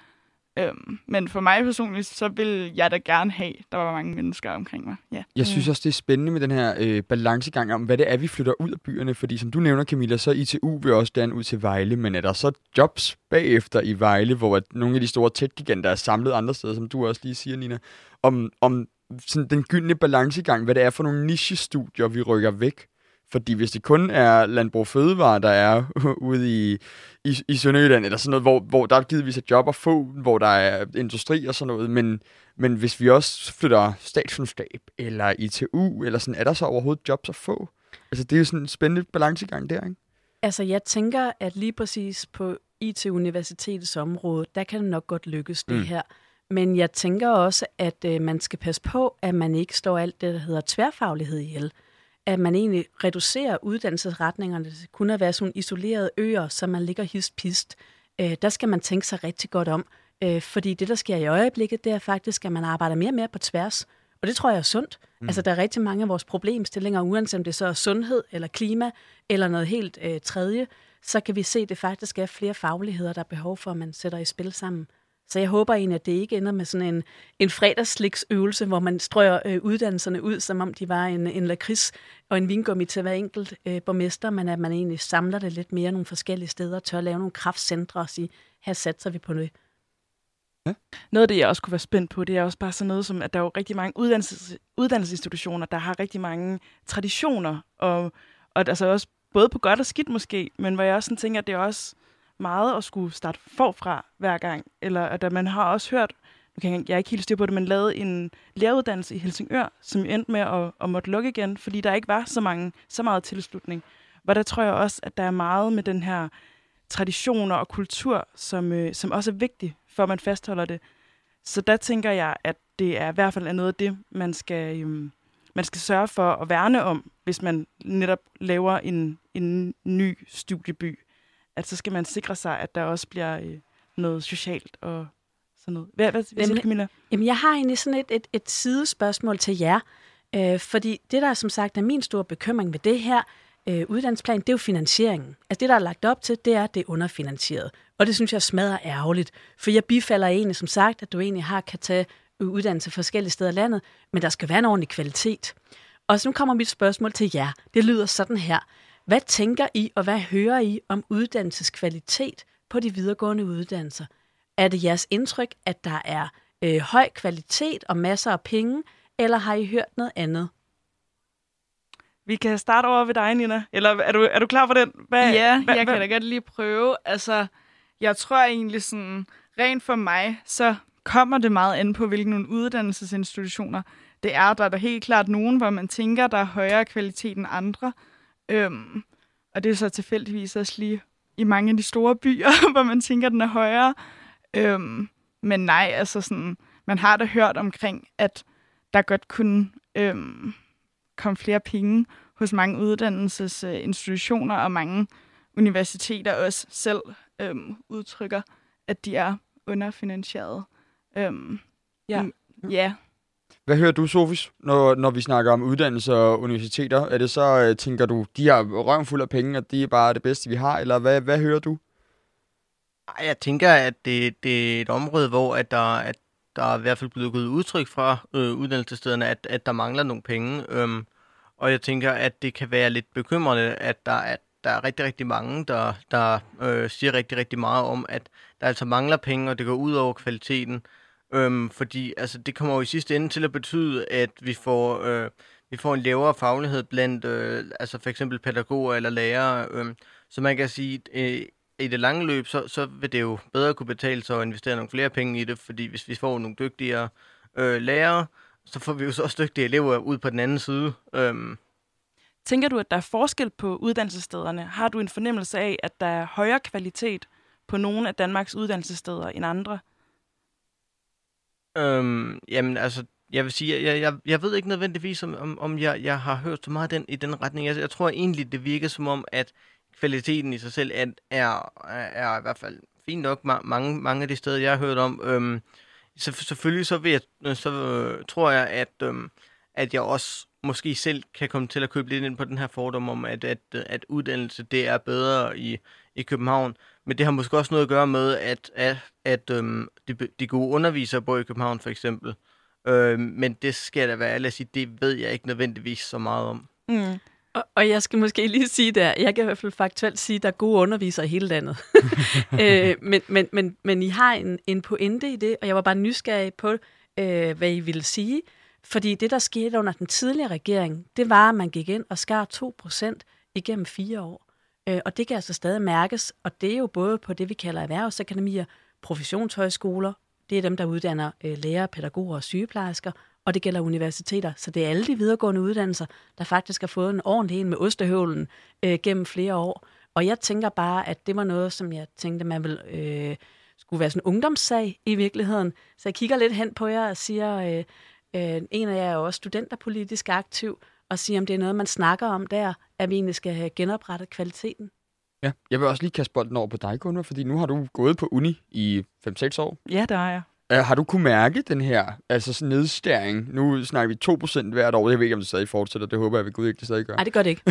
C: Øhm, men for mig personligt, så vil jeg da gerne have, der var mange mennesker omkring mig. Ja.
B: Jeg synes også, det er spændende med den her øh, balancegang om, hvad det er, vi flytter ud af byerne. Fordi som du nævner, Camilla, så ITU vil også gerne ud til Vejle, men er der så jobs bagefter i Vejle, hvor at nogle af de store tech-giganter er samlet andre steder, som du også lige siger, Nina, om, om sådan den gyldne balancegang, hvad det er for nogle niche-studier, vi rykker væk fordi hvis det kun er Landbrug Fødevare, der er ude i, i, i Sønderjylland, eller sådan noget, hvor, hvor der er givetvis et job at få, hvor der er industri og sådan noget, men, men hvis vi også flytter statskundskab eller ITU, eller sådan, er der så overhovedet jobs at få? Altså, det er jo sådan en spændende balancegang der, ikke?
E: Altså, jeg tænker, at lige præcis på IT-universitetets område, der kan det nok godt lykkes, det mm. her. Men jeg tænker også, at øh, man skal passe på, at man ikke står alt det, der hedder tværfaglighed ihjel at man egentlig reducerer uddannelsesretningerne til kun at være sådan isolerede øer, så man ligger hist-pist. Øh, der skal man tænke sig rigtig godt om, øh, fordi det, der sker i øjeblikket, det er faktisk, at man arbejder mere og mere på tværs. Og det tror jeg er sundt. Mm. Altså, der er rigtig mange af vores problemstillinger, uanset om det så er sundhed eller klima eller noget helt øh, tredje, så kan vi se, at det faktisk er flere fagligheder, der er behov for, at man sætter i spil sammen. Så jeg håber egentlig, at det ikke ender med sådan en, en fredagsliksøvelse, hvor man strøger øh, uddannelserne ud, som om de var en, en lakrids og en vingummi til hver enkelt øh, borgmester, men at man egentlig samler det lidt mere nogle forskellige steder, tør at lave nogle kraftcentre og sige, her satser vi på noget.
A: Ja. Noget af det, jeg også kunne være spændt på, det er også bare sådan noget som, at der er jo rigtig mange uddannelses, uddannelsesinstitutioner, der har rigtig mange traditioner, og, og altså også både på godt og skidt måske, men hvor jeg også sådan tænker, at det er også meget at skulle starte forfra hver gang. Eller at man har også hørt, nu kan jeg, jeg er ikke helt styr på det, men lavet en læreruddannelse i Helsingør, som endte med at, at måtte lukke igen, fordi der ikke var så, mange, så meget tilslutning. Hvor der tror jeg også, at der er meget med den her traditioner og kultur, som, øh, som også er vigtig, for at man fastholder det. Så der tænker jeg, at det er i hvert fald er noget af det, man skal, øhm, man skal sørge for at værne om, hvis man netop laver en, en ny studieby at så skal man sikre sig, at der også bliver øh, noget socialt og sådan noget. Hvad, hvad, hvad siger Camilla?
E: Jamen, jeg har egentlig sådan et, et, et sidespørgsmål til jer. Øh, fordi det, der som sagt er min store bekymring ved det her øh, uddannelsesplan, det er jo finansieringen. Altså det, der er lagt op til, det er, at det er underfinansieret. Og det synes jeg smadrer ærgerligt. For jeg bifalder egentlig, som sagt, at du egentlig har kan tage uddannelse forskellige steder i landet, men der skal være en ordentlig kvalitet. Og så nu kommer mit spørgsmål til jer. Det lyder sådan her. Hvad tænker I, og hvad hører I om uddannelseskvalitet på de videregående uddannelser? Er det jeres indtryk, at der er øh, høj kvalitet og masser af penge, eller har I hørt noget andet?
A: Vi kan starte over ved dig, Nina. Eller er du, er du klar for den?
C: Hvad, ja, hvad, jeg hvad? kan da godt lige prøve. Altså, jeg tror egentlig sådan, rent for mig, så kommer det meget an på, hvilke uddannelsesinstitutioner det er. Der er der helt klart nogen, hvor man tænker, der er højere kvalitet end andre. Øhm, og det er så tilfældigvis også lige i mange af de store byer, hvor man tænker, den er højere. Øhm, men nej, altså sådan, man har da hørt omkring, at der godt kunne øhm, komme flere penge hos mange uddannelsesinstitutioner, og mange universiteter også selv øhm, udtrykker, at de er underfinansieret. Øhm, ja. ja.
B: Hvad hører du, Sofis, når, når vi snakker om uddannelse og universiteter? Er det så, øh, tænker du, de har røven fuld af penge, og de er bare det bedste, vi har? Eller hvad, hvad hører du?
D: Jeg tænker, at det, det er et område, hvor at der, at der er i hvert fald blevet givet udtryk fra øh, uddannelsesstederne, at, at der mangler nogle penge. Øhm, og jeg tænker, at det kan være lidt bekymrende, at der, at der er rigtig, rigtig mange, der, der øh, siger rigtig, rigtig meget om, at der altså mangler penge, og det går ud over kvaliteten. Øhm, fordi altså, det kommer jo i sidste ende til at betyde, at vi får, øh, vi får en lavere faglighed blandt øh, altså for eksempel pædagoger eller lærere. Øh, så man kan sige, øh, i det lange løb, så, så vil det jo bedre kunne betale sig at investere nogle flere penge i det, fordi hvis vi får nogle dygtigere øh, lærere, så får vi jo så også dygtige elever ud på den anden side. Øhm.
A: Tænker du, at der er forskel på uddannelsesstederne? Har du en fornemmelse af, at der er højere kvalitet på nogle af Danmarks uddannelsessteder end andre?
D: Øhm, jamen, altså, jeg vil sige, jeg, jeg, jeg ved ikke nødvendigvis, om, om, om jeg, jeg har hørt så meget den, i den retning. Jeg, jeg tror egentlig, det virker som om, at kvaliteten i sig selv er, er, er i hvert fald fint nok mange, mange af de steder, jeg har hørt om. Øhm, så, selvfølgelig så, vil jeg, så øh, tror jeg, at, øhm, at jeg også måske selv kan komme til at købe lidt ind på den her fordom om, at, at, at uddannelse det er bedre i, i København. Men det har måske også noget at gøre med, at, at, at øhm, de, de gode undervisere bor i København for eksempel. Øhm, men det skal da være ærlig at sige, det ved jeg ikke nødvendigvis så meget om.
E: Mm. Og, og jeg skal måske lige sige der, jeg kan i hvert fald faktuelt sige, at der er gode undervisere i hele landet. øh, men, men, men, men I har en, en pointe i det, og jeg var bare nysgerrig på, øh, hvad I ville sige. Fordi det, der skete under den tidligere regering, det var, at man gik ind og skar 2 procent igennem fire år. Øh, og det kan altså stadig mærkes, og det er jo både på det, vi kalder erhvervsakademier, professionshøjskoler, det er dem, der uddanner øh, lærere, pædagoger og sygeplejersker, og det gælder universiteter. Så det er alle de videregående uddannelser, der faktisk har fået en ordentlig en med ostehøvlen øh, gennem flere år. Og jeg tænker bare, at det var noget, som jeg tænkte, man ville, øh, skulle være sådan en ungdomssag i virkeligheden. Så jeg kigger lidt hen på jer og siger, øh, øh, en af jer er også studenterpolitisk aktiv, og siger, om det er noget, man snakker om der, at vi egentlig skal have genoprettet kvaliteten.
B: Ja, jeg vil også lige kaste bolden over på dig, Gunnar, fordi nu har du gået på uni i 5-6 år.
A: Ja, der er jeg.
B: Uh, har du kunne mærke den her altså sådan nedstæring? Nu snakker vi 2% hvert år. Jeg ved ikke, om det stadig fortsætter. Det håber jeg ved Gud ikke, det stadig gør.
E: Nej, det gør det ikke.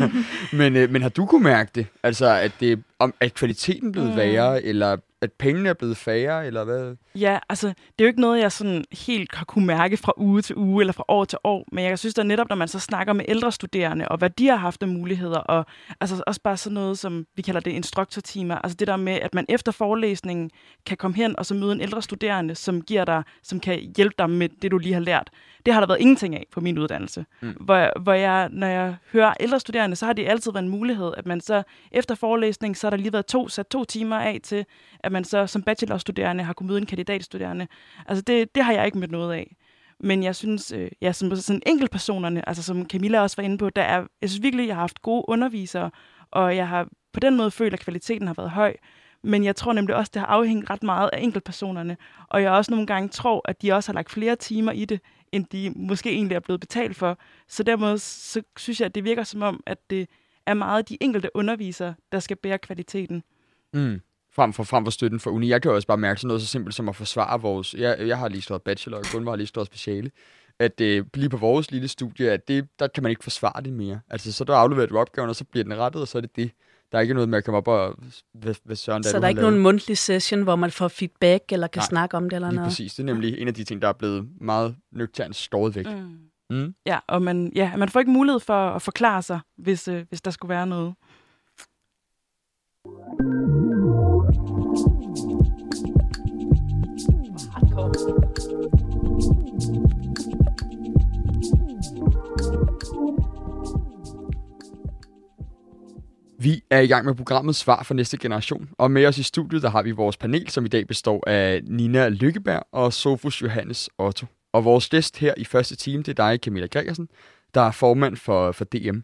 B: men, uh, men har du kunne mærke det? Altså, at, det, om, at kvaliteten blevet mm. værre, eller at pengene er blevet færre, eller hvad?
A: Ja, altså, det er jo ikke noget, jeg sådan helt har kunne mærke fra uge til uge, eller fra år til år, men jeg synes da netop, når man så snakker med ældre studerende, og hvad de har haft af muligheder, og altså også bare sådan noget, som vi kalder det instruktortimer, altså det der med, at man efter forelæsningen kan komme hen og så møde en ældre studerende, som giver dig, som kan hjælpe dig med det, du lige har lært. Det har der været ingenting af på min uddannelse. Mm. Hvor, hvor jeg, når jeg hører ældre studerende, så har det altid været en mulighed, at man så efter forelæsning, så har der lige været to, sat to timer af til, at man så som bachelorstuderende har kunnet møde en kandidatstuderende. Altså det, det har jeg ikke mødt noget af. Men jeg synes, øh, ja, som sådan enkeltpersonerne, altså som Camilla også var inde på, der er, jeg synes virkelig, jeg har haft gode undervisere, og jeg har på den måde følt, at kvaliteten har været høj. Men jeg tror nemlig også, det har afhængt ret meget af enkeltpersonerne. Og jeg også nogle gange tror, at de også har lagt flere timer i det, end de måske egentlig er blevet betalt for. Så dermed så synes jeg, at det virker som om, at det er meget de enkelte undervisere, der skal bære kvaliteten.
B: Mm frem for, frem for støtten for uni. Jeg kan jo også bare mærke sådan noget så simpelt som at forsvare vores... Jeg, jeg har lige stået bachelor, og Gunvar har lige stået speciale. At øh, lige på vores lille studie, at det, der kan man ikke forsvare det mere. Altså, så der afleverer du opgaven, og så bliver den rettet, og så er det det. Der er ikke noget med at komme op og... Hvad, hvad søren,
E: så der, der er ikke lavet. nogen mundtlig session, hvor man får feedback, eller kan Nej, snakke om det eller noget?
B: præcis. Det er nemlig en af de ting, der er blevet meget nøgternt stået væk. Mm.
A: Mm. Ja, og man, ja, man får ikke mulighed for at forklare sig, hvis, øh, hvis der skulle være noget.
B: Vi er i gang med programmet Svar for næste generation, og med os i studiet der har vi vores panel, som i dag består af Nina Lykkeberg og Sofus Johannes Otto. Og vores gæst her i første time, det er dig, Camilla Gregersen, der er formand for, for DM.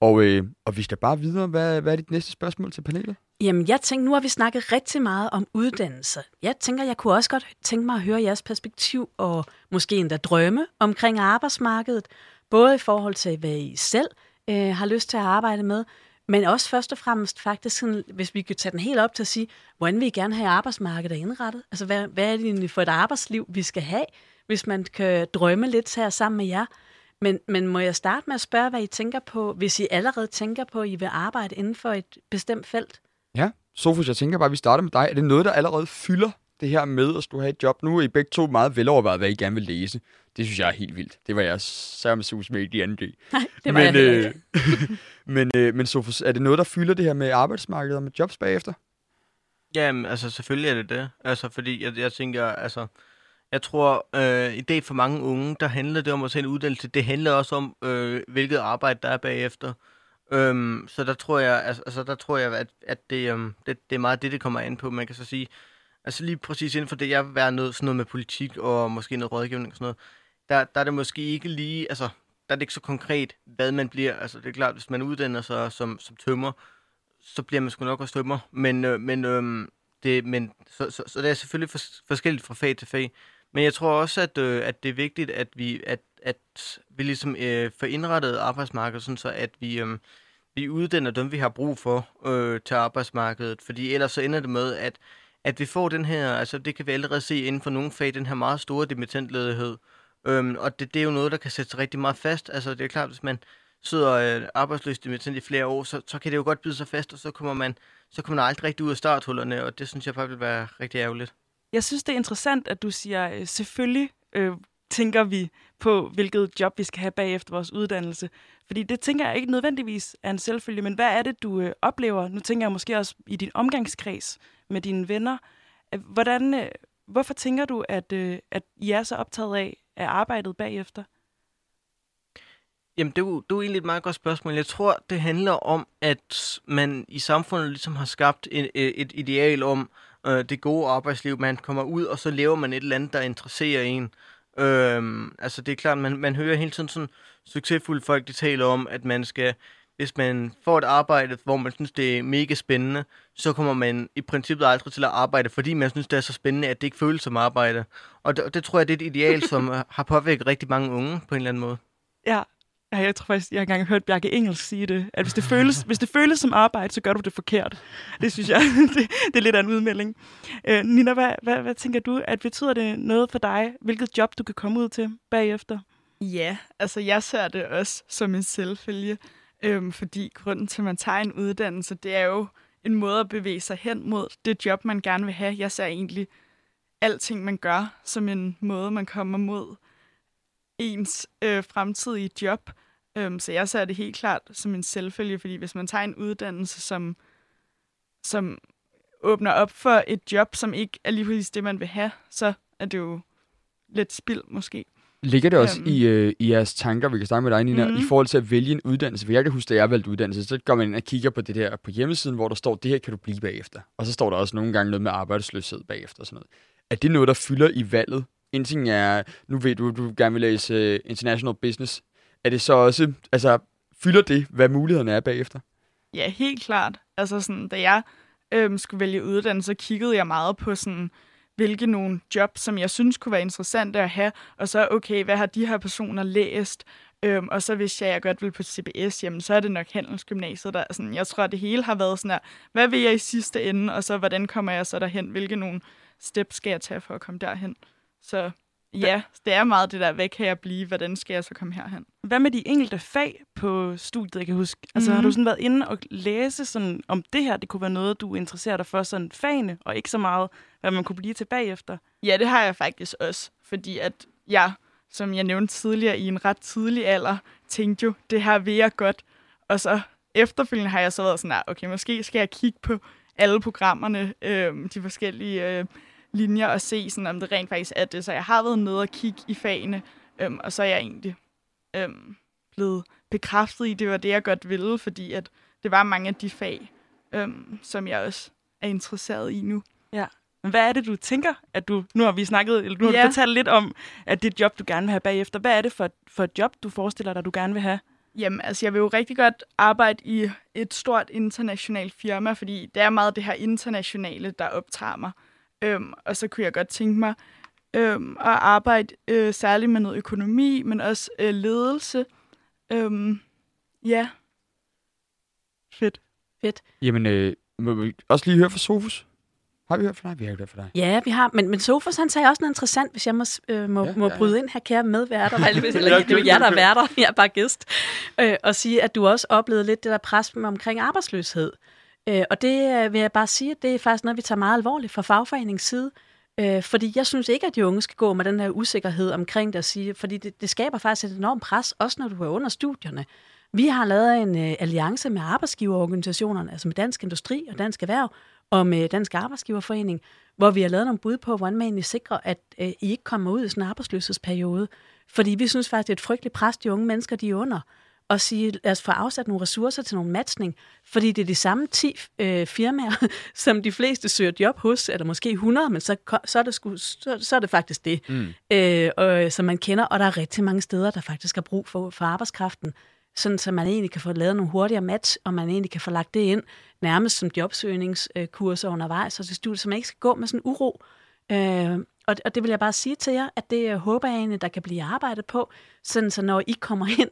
B: Og, øh, og vi skal bare videre. Hvad, hvad er dit næste spørgsmål til panelet?
E: Jamen, jeg tænker, nu har vi snakket rigtig meget om uddannelse. Jeg tænker, jeg kunne også godt tænke mig at høre jeres perspektiv og måske endda drømme omkring arbejdsmarkedet. Både i forhold til, hvad I selv øh, har lyst til at arbejde med, men også først og fremmest faktisk, sådan, hvis vi kan tage den helt op til at sige, hvordan vil I gerne have arbejdsmarkedet indrettet? Altså, hvad, hvad er det egentlig for et arbejdsliv, vi skal have, hvis man kan drømme lidt her sammen med jer? Men, men må jeg starte med at spørge, hvad I tænker på, hvis I allerede tænker på, at I vil arbejde inden for et bestemt felt?
B: Ja, Sofus, jeg tænker bare, at vi starter med dig. Er det noget, der allerede fylder det her med at skulle have et job? Nu er I begge to meget velovervejet, hvad I gerne vil læse. Det synes jeg er helt vildt. Det var jeg sammen sus med i de
E: andre Nej, det var men, jeg øh,
B: men, øh, men Sofus, er det noget, der fylder det her med arbejdsmarkedet og med jobs bagefter?
D: Jamen, altså selvfølgelig er det det. Altså, fordi jeg, jeg tænker, altså, jeg tror, øh, i dag for mange unge, der handler det om at tage en uddannelse. Det handler også om, øh, hvilket arbejde der er bagefter. Øhm, så der tror jeg, altså, altså der tror jeg, at, at det, øhm, det, det er meget det, det kommer an på. Man kan så sige, altså lige præcis inden for det, jeg vil være noget, sådan noget med politik og måske noget rådgivning og sådan noget, der, der er det måske ikke lige, altså der er det ikke så konkret, hvad man bliver. Altså det er klart, hvis man uddanner sig som, som tømmer, så bliver man sgu nok også tømmer. Men, øh, men, øh, det, men så, så, så det er selvfølgelig fors- forskelligt fra fag til fag. Men jeg tror også, at, øh, at det er vigtigt, at vi, at, at vi ligesom øh, får indrettet arbejdsmarkedet, sådan så at vi, øh, vi uddanner dem, vi har brug for øh, til arbejdsmarkedet. Fordi ellers så ender det med, at, at vi får den her, altså det kan vi allerede se inden for nogle fag, den her meget store dimittentledighed, Øhm, og det, det er jo noget, der kan sætte sig rigtig meget fast. Altså, det er klart, hvis man sidder øh, arbejdsløs i flere år, så, så kan det jo godt bide sig fast, og så kommer man, så kommer man aldrig rigtig ud af starthullerne, og det synes jeg faktisk vil være rigtig ærgerligt.
A: Jeg synes, det er interessant, at du siger, øh, selvfølgelig øh, tænker vi på, hvilket job vi skal have bagefter vores uddannelse. Fordi det tænker jeg ikke nødvendigvis er en selvfølge, men hvad er det, du øh, oplever? Nu tænker jeg måske også i din omgangskreds med dine venner. Hvordan, øh, hvorfor tænker du, at, øh, at I er så optaget af, af arbejdet bagefter?
D: Jamen, det er, jo, det er jo egentlig et meget godt spørgsmål. Jeg tror, det handler om, at man i samfundet ligesom har skabt et, et ideal om øh, det gode arbejdsliv. Man kommer ud, og så lever man et eller andet, der interesserer en. Øh, altså, det er klart, man, man hører hele tiden sådan succesfulde folk, de taler om, at man skal, hvis man får et arbejde, hvor man synes, det er mega spændende, så kommer man i princippet aldrig til at arbejde, fordi man synes, det er så spændende, at det ikke føles som arbejde. Og det, det tror jeg, det er et ideal, som har påvirket rigtig mange unge på en eller anden måde.
A: Ja, Ja, jeg tror faktisk, jeg har engang hørt Bjarke Engels sige det, at hvis det, føles, hvis det føles som arbejde, så gør du det forkert. Det synes jeg, det, det er lidt af en udmelding. Øh, Nina, hvad, hvad, hvad tænker du, at betyder det noget for dig, hvilket job du kan komme ud til bagefter?
C: Ja, altså jeg ser det også som en selvfølge, øhm, fordi grunden til, at man tager en uddannelse, det er jo en måde at bevæge sig hen mod det job, man gerne vil have. Jeg ser egentlig alting, man gør, som en måde, man kommer mod ens øh, fremtidige job. Øhm, så jeg ser det helt klart som en selvfølge, fordi hvis man tager en uddannelse, som, som åbner op for et job, som ikke er lige præcis det, man vil have, så er det jo lidt spild måske.
B: Ligger det også øhm. i, øh, i jeres tanker, vi kan starte med dig, Nina, mm-hmm. i forhold til at vælge en uddannelse? For jeg kan huske, da jeg valgte uddannelse, så går man ind og kigger på det der på hjemmesiden, hvor der står, det her kan du blive bagefter. Og så står der også nogle gange noget med arbejdsløshed bagefter og sådan noget. Er det noget, der fylder i valget? En ting er, nu ved du, du gerne vil læse uh, International Business. Er det så også, altså, fylder det, hvad mulighederne er bagefter?
C: Ja, helt klart. Altså sådan, da jeg øhm, skulle vælge uddannelse, så kiggede jeg meget på sådan, hvilke nogle jobs, som jeg synes kunne være interessante at have, og så, okay, hvad har de her personer læst? Øhm, og så hvis jeg, jeg godt vil på CBS, jamen, så er det nok Handelsgymnasiet, der sådan, jeg tror, at det hele har været sådan her, hvad vil jeg i sidste ende, og så hvordan kommer jeg så derhen? Hvilke nogle steps skal jeg tage for at komme derhen? Så ja, det er meget det der, hvad kan jeg blive, hvordan skal jeg så komme herhen?
A: Hvad med de enkelte fag på studiet, jeg kan huske? Altså mm. har du mhm. sådan været inde og læse sådan, om det her, det kunne være noget, du interesserer dig for, sådan fagene, og ikke så meget, hvad man kunne blive til bagefter?
C: Ja, det har jeg faktisk også, fordi at jeg, som jeg nævnte tidligere, i en ret tidlig alder, tænkte jo, det her vil jeg godt. Og så efterfølgende har jeg så været sådan, okay, måske skal jeg kigge på alle programmerne, øh, de forskellige øh, linjer og se, sådan, om det rent faktisk er det. Så jeg har været nede og kigge i fagene, øhm, og så er jeg egentlig øhm, blevet bekræftet i, det var det, jeg godt ville, fordi at det var mange af de fag, øhm, som jeg også er interesseret i nu.
A: Ja. Hvad er det, du tænker, at du... Nu har vi snakket, eller nu har ja. du fortalt lidt om, at det job, du gerne vil have bagefter. Hvad er det for, for et job, du forestiller dig, du gerne vil have?
C: Jamen, altså, jeg vil jo rigtig godt arbejde i et stort internationalt firma, fordi det er meget det her internationale, der optager mig. Øhm, og så kunne jeg godt tænke mig øhm, at arbejde øh, særligt med noget økonomi, men også øh, ledelse. Øhm, ja.
A: Fedt.
E: Fedt.
B: Jamen, øh, må vi også lige høre fra Sofus? Har vi hørt fra dig? Vi har hørt fra dig.
E: Ja, vi har. Men, men Sofus, han sagde også noget interessant, hvis jeg må, øh, må, ja, må ja, bryde ja. ind her, kære medværter. Eller, eller, det er jo jer, der er værter. Jeg er bare gæst. Øh, og sige, at du også oplevede lidt det der pres omkring arbejdsløshed. Øh, og det øh, vil jeg bare sige, at det er faktisk noget, vi tager meget alvorligt fra fagforeningens side. Øh, fordi jeg synes ikke, at de unge skal gå med den her usikkerhed omkring det at sige, fordi det, det skaber faktisk et enormt pres, også når du er under studierne. Vi har lavet en øh, alliance med arbejdsgiverorganisationerne, altså med Dansk Industri og Dansk Erhverv, og med Dansk Arbejdsgiverforening, hvor vi har lavet nogle bud på, hvordan man egentlig sikrer, at øh, I ikke kommer ud i sådan en arbejdsløshedsperiode. Fordi vi synes faktisk, det er et frygteligt pres, de unge mennesker, de er under og sige, lad os få afsat nogle ressourcer til nogle matchning, fordi det er de samme 10 øh, firmaer, som de fleste søger job hos, eller måske 100, men så, så, er, det sku, så, så er det faktisk det, mm. øh, og, som man kender, og der er rigtig mange steder, der faktisk har brug for, for arbejdskraften, sådan så man egentlig kan få lavet nogle hurtigere match, og man egentlig kan få lagt det ind nærmest som jobsøgningskurser undervejs, og til studiet, så man ikke skal gå med sådan uro. Øh, og, og det vil jeg bare sige til jer, at det håber jeg egentlig, der kan blive arbejdet på, sådan så når I kommer ind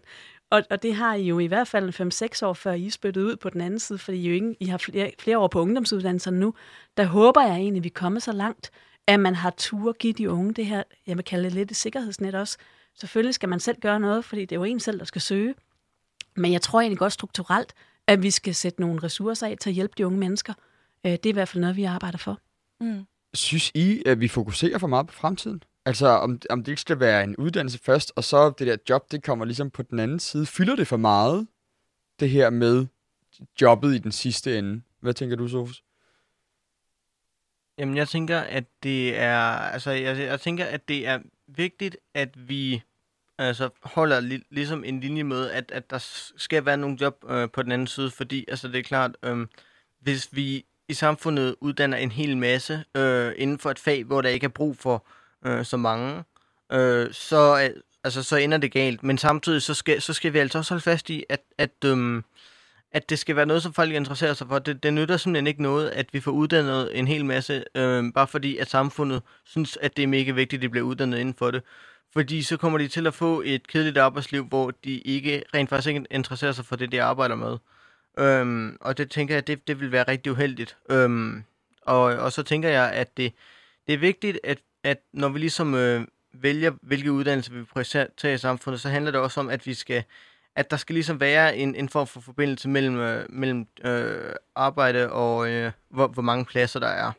E: og, og det har I jo i hvert fald 5-6 år, før I spyttet ud på den anden side, fordi I, jo ikke, I har flere, flere år på ungdomsuddannelserne nu. Der håber jeg egentlig, at vi kommer så langt, at man har tur at give de unge det her, jeg vil kalde det lidt et sikkerhedsnet også, Selvfølgelig skal man selv gøre noget, fordi det er jo en selv, der skal søge. Men jeg tror egentlig godt strukturelt, at vi skal sætte nogle ressourcer af til at hjælpe de unge mennesker. Øh, det er i hvert fald noget, vi arbejder for.
A: Mm.
B: Synes I, at vi fokuserer for meget på fremtiden? Altså, om, om det ikke skal være en uddannelse først, og så det der job, det kommer ligesom på den anden side. Fylder det for meget, det her med jobbet i den sidste ende? Hvad tænker du, Sofus?
D: Jamen, jeg tænker, at det er, altså, jeg, jeg tænker, at det er vigtigt, at vi altså, holder li- ligesom en linje med, at, at der skal være nogle job øh, på den anden side, fordi altså, det er klart, øh, hvis vi i samfundet uddanner en hel masse øh, inden for et fag, hvor der ikke er brug for øh, så mange, øh, så, altså, så ender det galt. Men samtidig så skal, så skal vi altså også holde fast i, at, at, øh, at det skal være noget, som folk interesserer sig for. Det, det nytter simpelthen ikke noget, at vi får uddannet en hel masse, øh, bare fordi at samfundet synes, at det er mega vigtigt, at de bliver uddannet inden for det. Fordi så kommer de til at få et kedeligt arbejdsliv, hvor de ikke rent faktisk ikke interesserer sig for det, de arbejder med. Øhm, og det tænker jeg, det, det vil være rigtig uheldigt. Øhm, og, og så tænker jeg, at det, det er vigtigt, at, at når vi ligesom øh, vælger, hvilke uddannelser vi prioriterer i samfundet, så handler det også om, at vi skal at der skal ligesom være en, en form for forbindelse mellem, øh, mellem øh, arbejde og øh, hvor, hvor mange pladser der er.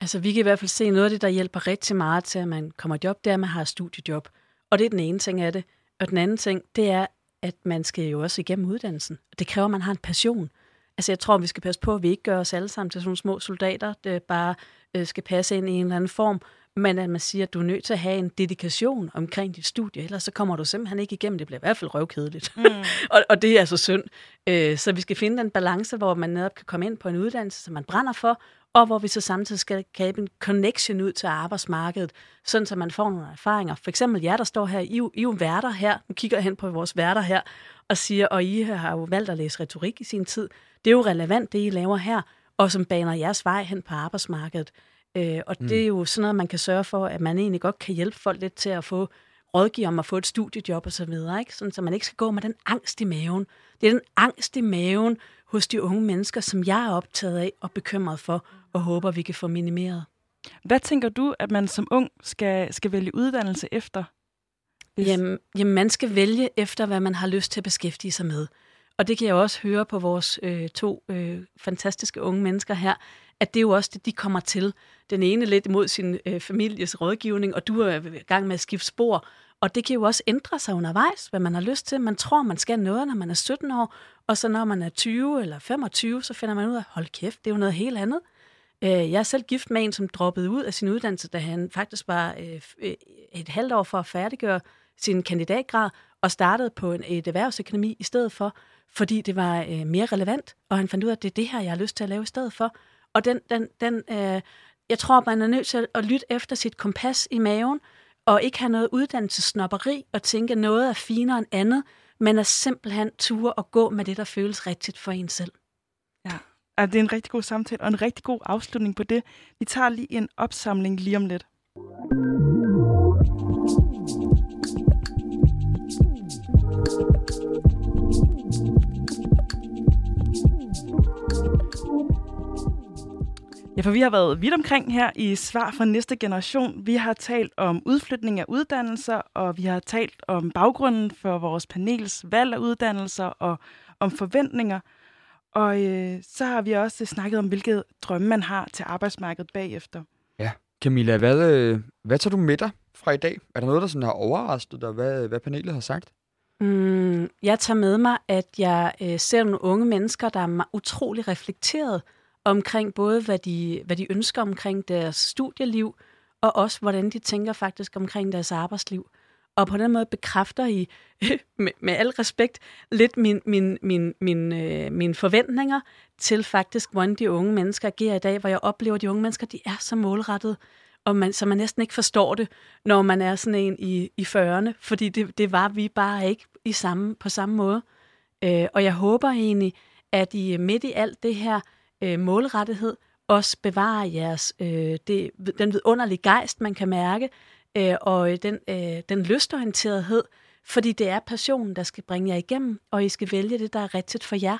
E: Altså, vi kan i hvert fald se noget af det, der hjælper rigtig meget til, at man kommer job, det er, at man har et studiejob. Og det er den ene ting af det. Og den anden ting, det er, at man skal jo også igennem uddannelsen. Det kræver, at man har en passion. Altså, jeg tror, vi skal passe på, at vi ikke gør os alle sammen til sådan nogle små soldater, der bare øh, skal passe ind i en eller anden form, men at man siger, at du er nødt til at have en dedikation omkring dit studie, ellers så kommer du simpelthen ikke igennem. Det bliver i hvert fald røvkedeligt. Mm. og, og det er altså synd. Øh, så vi skal finde den balance, hvor man netop kan komme ind på en uddannelse, som man brænder for, og hvor vi så samtidig skal skabe en connection ud til arbejdsmarkedet, sådan så man får nogle erfaringer. For eksempel jer, der står her, I, I er jo værter her, nu kigger jeg hen på vores værter her, og siger, og I har jo valgt at læse retorik i sin tid. Det er jo relevant, det I laver her, og som baner jeres vej hen på arbejdsmarkedet. Øh, og mm. det er jo sådan noget, man kan sørge for, at man egentlig godt kan hjælpe folk lidt til at få rådgive om at få et studiejob og så videre, ikke? Sådan, så man ikke skal gå med den angst i maven. Det er den angst i maven hos de unge mennesker, som jeg er optaget af og bekymret for, og håber, vi kan få minimeret.
A: Hvad tænker du, at man som ung skal, skal vælge uddannelse efter?
E: Hvis... Jamen, jamen, man skal vælge efter, hvad man har lyst til at beskæftige sig med. Og det kan jeg også høre på vores øh, to øh, fantastiske unge mennesker her, at det er jo også det, de kommer til. Den ene lidt imod sin øh, families rådgivning, og du er i gang med at skifte spor. Og det kan jo også ændre sig undervejs, hvad man har lyst til. Man tror, man skal noget, når man er 17 år, og så når man er 20 eller 25, så finder man ud af, hold kæft, det er jo noget helt andet. Øh, jeg er selv gift med en, som droppede ud af sin uddannelse, da han faktisk var øh, øh, et halvt år for at færdiggøre sin kandidatgrad, og startede på en, et erhvervsøkonomi i stedet for, fordi det var øh, mere relevant, og han fandt ud af, at det er det her, jeg har lyst til at lave i stedet for. Og den, den, den, øh, jeg tror, man er nødt til at lytte efter sit kompas i maven, og ikke have noget uddannelsesnopperi og tænke, noget er finere end andet, men at simpelthen ture og gå med det, der føles rigtigt for en selv.
A: Ja, altså, det er en rigtig god samtale og en rigtig god afslutning på det. Vi tager lige en opsamling lige om lidt. Ja, for vi har været vidt omkring her i Svar fra næste generation. Vi har talt om udflytning af uddannelser, og vi har talt om baggrunden for vores panels valg af uddannelser og om forventninger. Og øh, så har vi også snakket om, hvilke drømme man har til arbejdsmarkedet bagefter.
B: Ja, Camilla, hvad, øh, hvad tager du med dig fra i dag? Er der noget, der sådan har overrasket dig, hvad, hvad panelet har sagt?
E: Mm, jeg tager med mig, at jeg øh, ser nogle unge mennesker, der er utrolig reflekteret omkring både, hvad de, hvad de ønsker omkring deres studieliv, og også, hvordan de tænker faktisk omkring deres arbejdsliv. Og på den måde bekræfter I, med, med al respekt, lidt min, min, min, min, øh, mine forventninger til faktisk, hvordan de unge mennesker agerer i dag, hvor jeg oplever, at de unge mennesker, de er så målrettet, og man, så man næsten ikke forstår det, når man er sådan en i, i 40'erne, fordi det, det var vi bare ikke i samme, på samme måde. Øh, og jeg håber egentlig, at I midt i alt det her øh, målrettighed også bevare jeres, øh, det, den vidunderlige gejst, man kan mærke, øh, og øh, den, øh, den lystorienterethed, fordi det er passionen, der skal bringe jer igennem, og I skal vælge det, der er rigtigt for jer.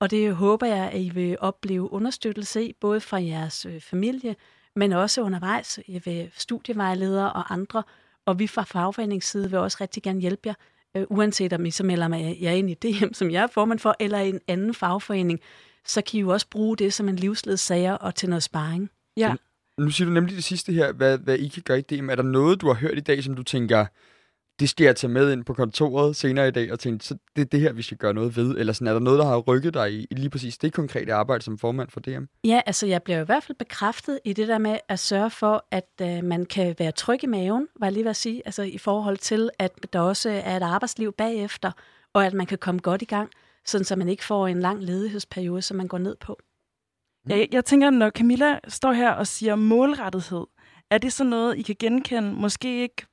E: Og det håber jeg, at I vil opleve understøttelse i, både fra jeres øh, familie, men også undervejs ved studievejledere og andre, Og vi fra fagforeningsside vil også rigtig gerne hjælpe jer, øh, uanset om I så melder mig jer ind i det hjem, som jeg er formand for, eller en anden fagforening, så kan I jo også bruge det som en livsledsager og til noget sparring.
A: Ja.
B: Nu siger du nemlig det sidste her, hvad, hvad I kan gøre i DM. Er der noget, du har hørt i dag, som du tænker, det skal jeg tage med ind på kontoret senere i dag, og tænke, så det er det her, vi skal gøre noget ved? Eller sådan, er der noget, der har rykket dig i, i lige præcis det konkrete arbejde som formand for DM?
E: Ja, altså jeg bliver i hvert fald bekræftet i det der med at sørge for, at øh, man kan være tryg i maven, var jeg lige ved at sige, altså i forhold til, at der også er et arbejdsliv bagefter, og at man kan komme godt i gang, sådan så man ikke får en lang ledighedsperiode, som man går ned på.
A: Ja, jeg, jeg tænker, når Camilla står her og siger målrettighed, er det så noget, I kan genkende, måske ikke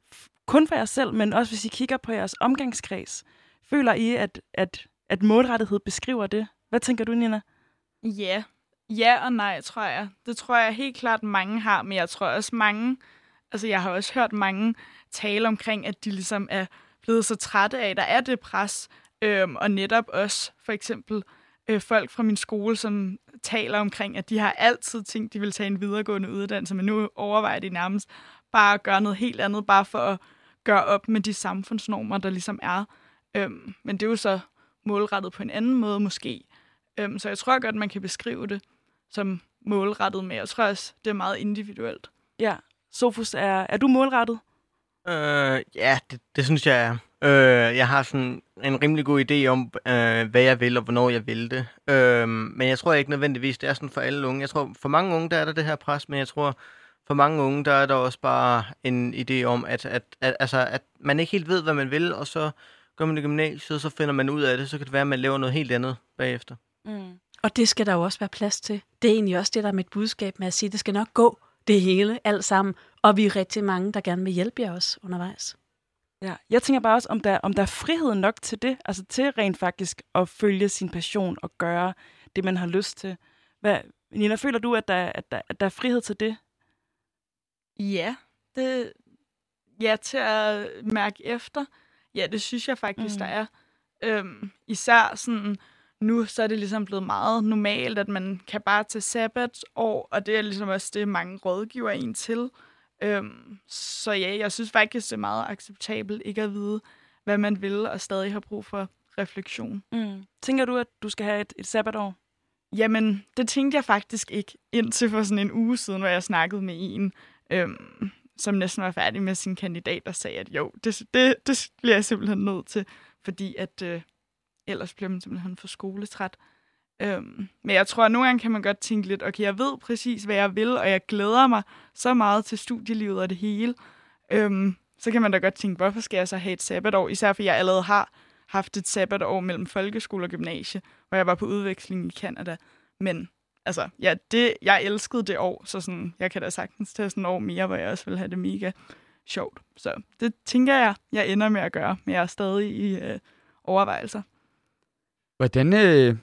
A: kun for jer selv, men også hvis I kigger på jeres omgangskreds? Føler I, at, at, at målrettighed beskriver det? Hvad tænker du, Nina?
C: Ja. Ja og nej, tror jeg. Det tror jeg helt klart, mange har, men jeg tror også mange... Altså, jeg har også hørt mange tale omkring, at de ligesom er blevet så trætte af, at der er det pres. Øhm, og netop også, for eksempel, øh, folk fra min skole, som taler omkring, at de har altid tænkt, de vil tage en videregående uddannelse, men nu overvejer de nærmest bare at gøre noget helt andet, bare for at gøre op med de samfundsnormer, der ligesom er. Øhm, men det er jo så målrettet på en anden måde måske. Øhm, så jeg tror godt, man kan beskrive det som målrettet, men jeg tror også, det er meget individuelt.
A: Ja. Sofus, er, er du målrettet?
D: Øh, ja, det, det synes jeg er. Øh, jeg har sådan en rimelig god idé om, øh, hvad jeg vil og hvornår jeg vil det. Øh, men jeg tror ikke nødvendigvis, det er sådan for alle unge. Jeg tror, for mange unge, der er der det her pres, men jeg tror, for mange unge, der er der også bare en idé om, at, at, at, altså, at man ikke helt ved, hvad man vil, og så går man i gymnasiet, så finder man ud af det, så kan det være, at man laver noget helt andet bagefter.
A: Mm.
E: Og det skal der jo også være plads til. Det er egentlig også det, der er mit budskab med at sige, at det skal nok gå det hele, alt sammen. Og vi er rigtig mange, der gerne vil hjælpe jer også undervejs.
A: Ja, jeg tænker bare også, om der, om der er frihed nok til det, altså til rent faktisk at følge sin passion og gøre det, man har lyst til. Hvad, Nina, føler du, at der, at, der, at der er frihed til det?
C: Ja, det, ja, til at mærke efter. Ja, det synes jeg faktisk,
A: Mm.
C: der er. Øhm, især sådan, nu så er det ligesom blevet meget normalt, at man kan bare tage sabbatår, og det er ligesom også det, mange rådgiver en til. Øhm, så ja, jeg synes faktisk, det er meget acceptabelt ikke at vide, hvad man vil, og stadig have brug for refleksion.
A: Mm. Tænker du, at du skal have et, et sabbatår?
C: Jamen, det tænkte jeg faktisk ikke indtil for sådan en uge siden, hvor jeg snakkede med en, øhm, som næsten var færdig med sin kandidat, og sagde, at jo, det, det, det bliver jeg simpelthen nødt til, fordi at øh, ellers bliver man simpelthen for skoletræt. Øhm, men jeg tror, at nogle gange kan man godt tænke lidt, okay, jeg ved præcis, hvad jeg vil, og jeg glæder mig så meget til studielivet og det hele. Øhm, så kan man da godt tænke, hvorfor skal jeg så have et sabbatår? Især fordi jeg allerede har haft et sabbatår mellem folkeskole og gymnasie, hvor jeg var på udveksling i Canada. Men altså, ja, det, jeg elskede det år, så sådan, jeg kan da sagtens tage sådan et år mere, hvor jeg også vil have det mega sjovt. Så det tænker jeg, jeg ender med at gøre, men jeg er stadig i øh, overvejelser.
B: Hvordan, øh,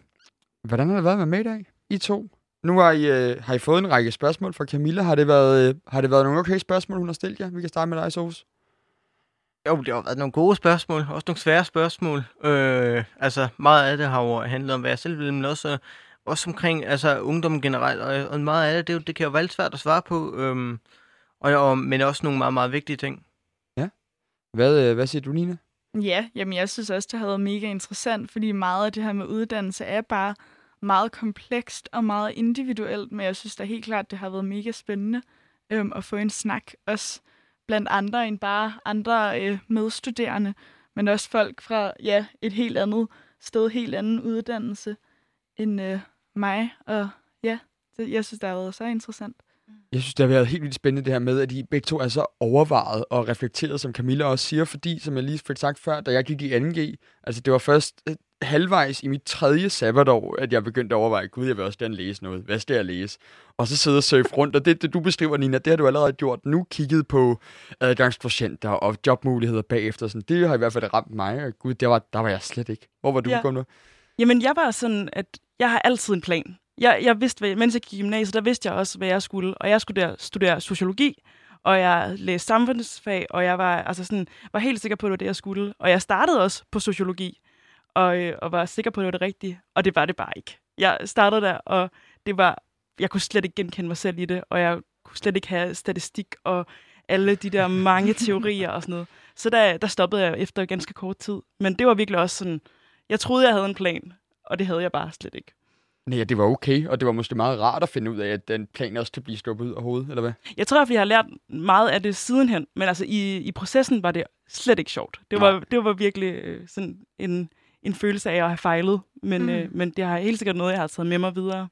B: hvordan har det været at være med i dag, I to? Nu har I, øh, har I fået en række spørgsmål fra Camilla. Har det været, øh, har det været nogle okay spørgsmål, hun har stillet jer? Vi kan starte med dig, Sofus.
D: Jo, det har været nogle gode spørgsmål, også nogle svære spørgsmål. Øh, altså, meget af det har jo handlet om, hvad jeg selv vil, men også, også omkring altså, ungdommen generelt, og, og meget af det, det, er jo- det kan jo være lidt svært at svare på, øhm, og, og, men også nogle meget, meget vigtige ting.
B: Hvad, øh, hvad siger du, Nina?
C: Ja, jamen jeg synes også, det har været mega interessant, fordi meget af det her med uddannelse er bare meget komplekst og meget individuelt, men jeg synes da helt klart, det har været mega spændende øhm, at få en snak, også blandt andre end bare andre øh, medstuderende, men også folk fra ja, et helt andet sted, helt anden uddannelse end øh, mig, og ja, det, jeg synes, det har været så interessant. Mm.
B: Jeg synes, det har været helt vildt spændende det her med, at I begge to er så overvejet og reflekteret, som Camilla også siger, fordi, som jeg lige fik sagt før, da jeg gik i 2G, altså det var først øh, halvvejs i mit tredje sabbatår, at jeg begyndte at overveje, gud, jeg vil også gerne læse noget. Hvad skal jeg læse? Og så sidde og surfe rundt, og det, det du beskriver, Nina, det har du allerede gjort nu, kigget på adgangsprocenter og jobmuligheder bagefter. Sådan. Det har i hvert fald ramt mig, og gud, der var, der var jeg slet ikke. Hvor var du
A: Ja.
B: kommet?
A: Jamen, jeg var sådan, at jeg har altid en plan. Jeg, jeg vidste, hvad, mens jeg gik i gymnasiet, der vidste jeg også, hvad jeg skulle. Og jeg skulle der studere sociologi, og jeg læste samfundsfag, og jeg var, altså sådan, var helt sikker på, at det var det, jeg skulle. Og jeg startede også på sociologi, og, øh, og var sikker på, at det var det rigtige. Og det var det bare ikke. Jeg startede der, og det var, jeg kunne slet ikke genkende mig selv i det, og jeg kunne slet ikke have statistik og alle de der mange teorier og sådan noget. Så der, der stoppede jeg efter ganske kort tid. Men det var virkelig også sådan, jeg troede, jeg havde en plan, og det havde jeg bare slet ikke.
B: Nej, det var okay, og det var måske meget rart at finde ud af, at den plan også kan blive sluppet ud af hovedet, eller hvad?
A: Jeg tror, at jeg har lært meget af det sidenhen, men altså i, i processen var det slet ikke sjovt. Det var, det var virkelig øh, sådan en, en følelse af at have fejlet, men, mm. øh, men det har helt sikkert noget, jeg har taget med mig videre.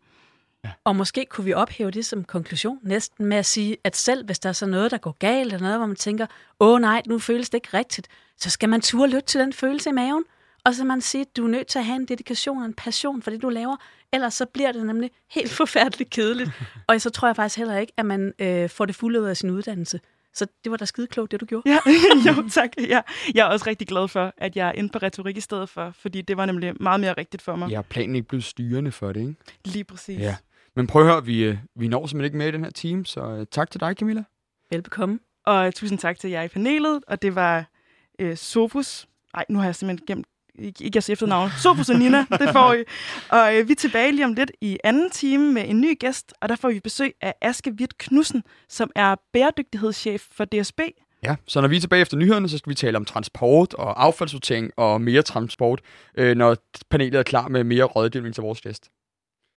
E: Ja. Og måske kunne vi ophæve det som konklusion næsten med at sige, at selv hvis der er så noget, der går galt, eller noget, hvor man tænker, åh nej, nu føles det ikke rigtigt, så skal man turde lytte til den følelse i maven. Og så man sige, at du er nødt til at have en dedikation og en passion for det, du laver. Ellers så bliver det nemlig helt forfærdeligt kedeligt. og så tror jeg faktisk heller ikke, at man øh, får det fulde ud af sin uddannelse. Så det var da skide klogt, det du gjorde.
A: Ja, jo tak. Ja. Jeg er også rigtig glad for, at jeg er inde på retorik i stedet for, fordi det var nemlig meget mere rigtigt for mig.
B: Ja, planen ikke blevet styrende for det, ikke?
A: Lige præcis.
B: Ja. Men prøv at høre, vi, øh, vi når simpelthen ikke med i den her team, så uh, tak til dig, Camilla.
E: Velbekomme.
A: Og tusind tak til jer i panelet, og det var uh, Sofus. Nej, nu har jeg simpelthen gemt ikke jeres efternavn, Sofus og Nina, det får I. Og øh, vi er tilbage lige om lidt i anden time med en ny gæst, og der får vi besøg af Aske Witt Knudsen, som er bæredygtighedschef for DSB.
B: Ja, så når vi er tilbage efter nyhederne, så skal vi tale om transport og affaldssortering og mere transport, øh, når panelet er klar med mere rådgivning til vores gæst.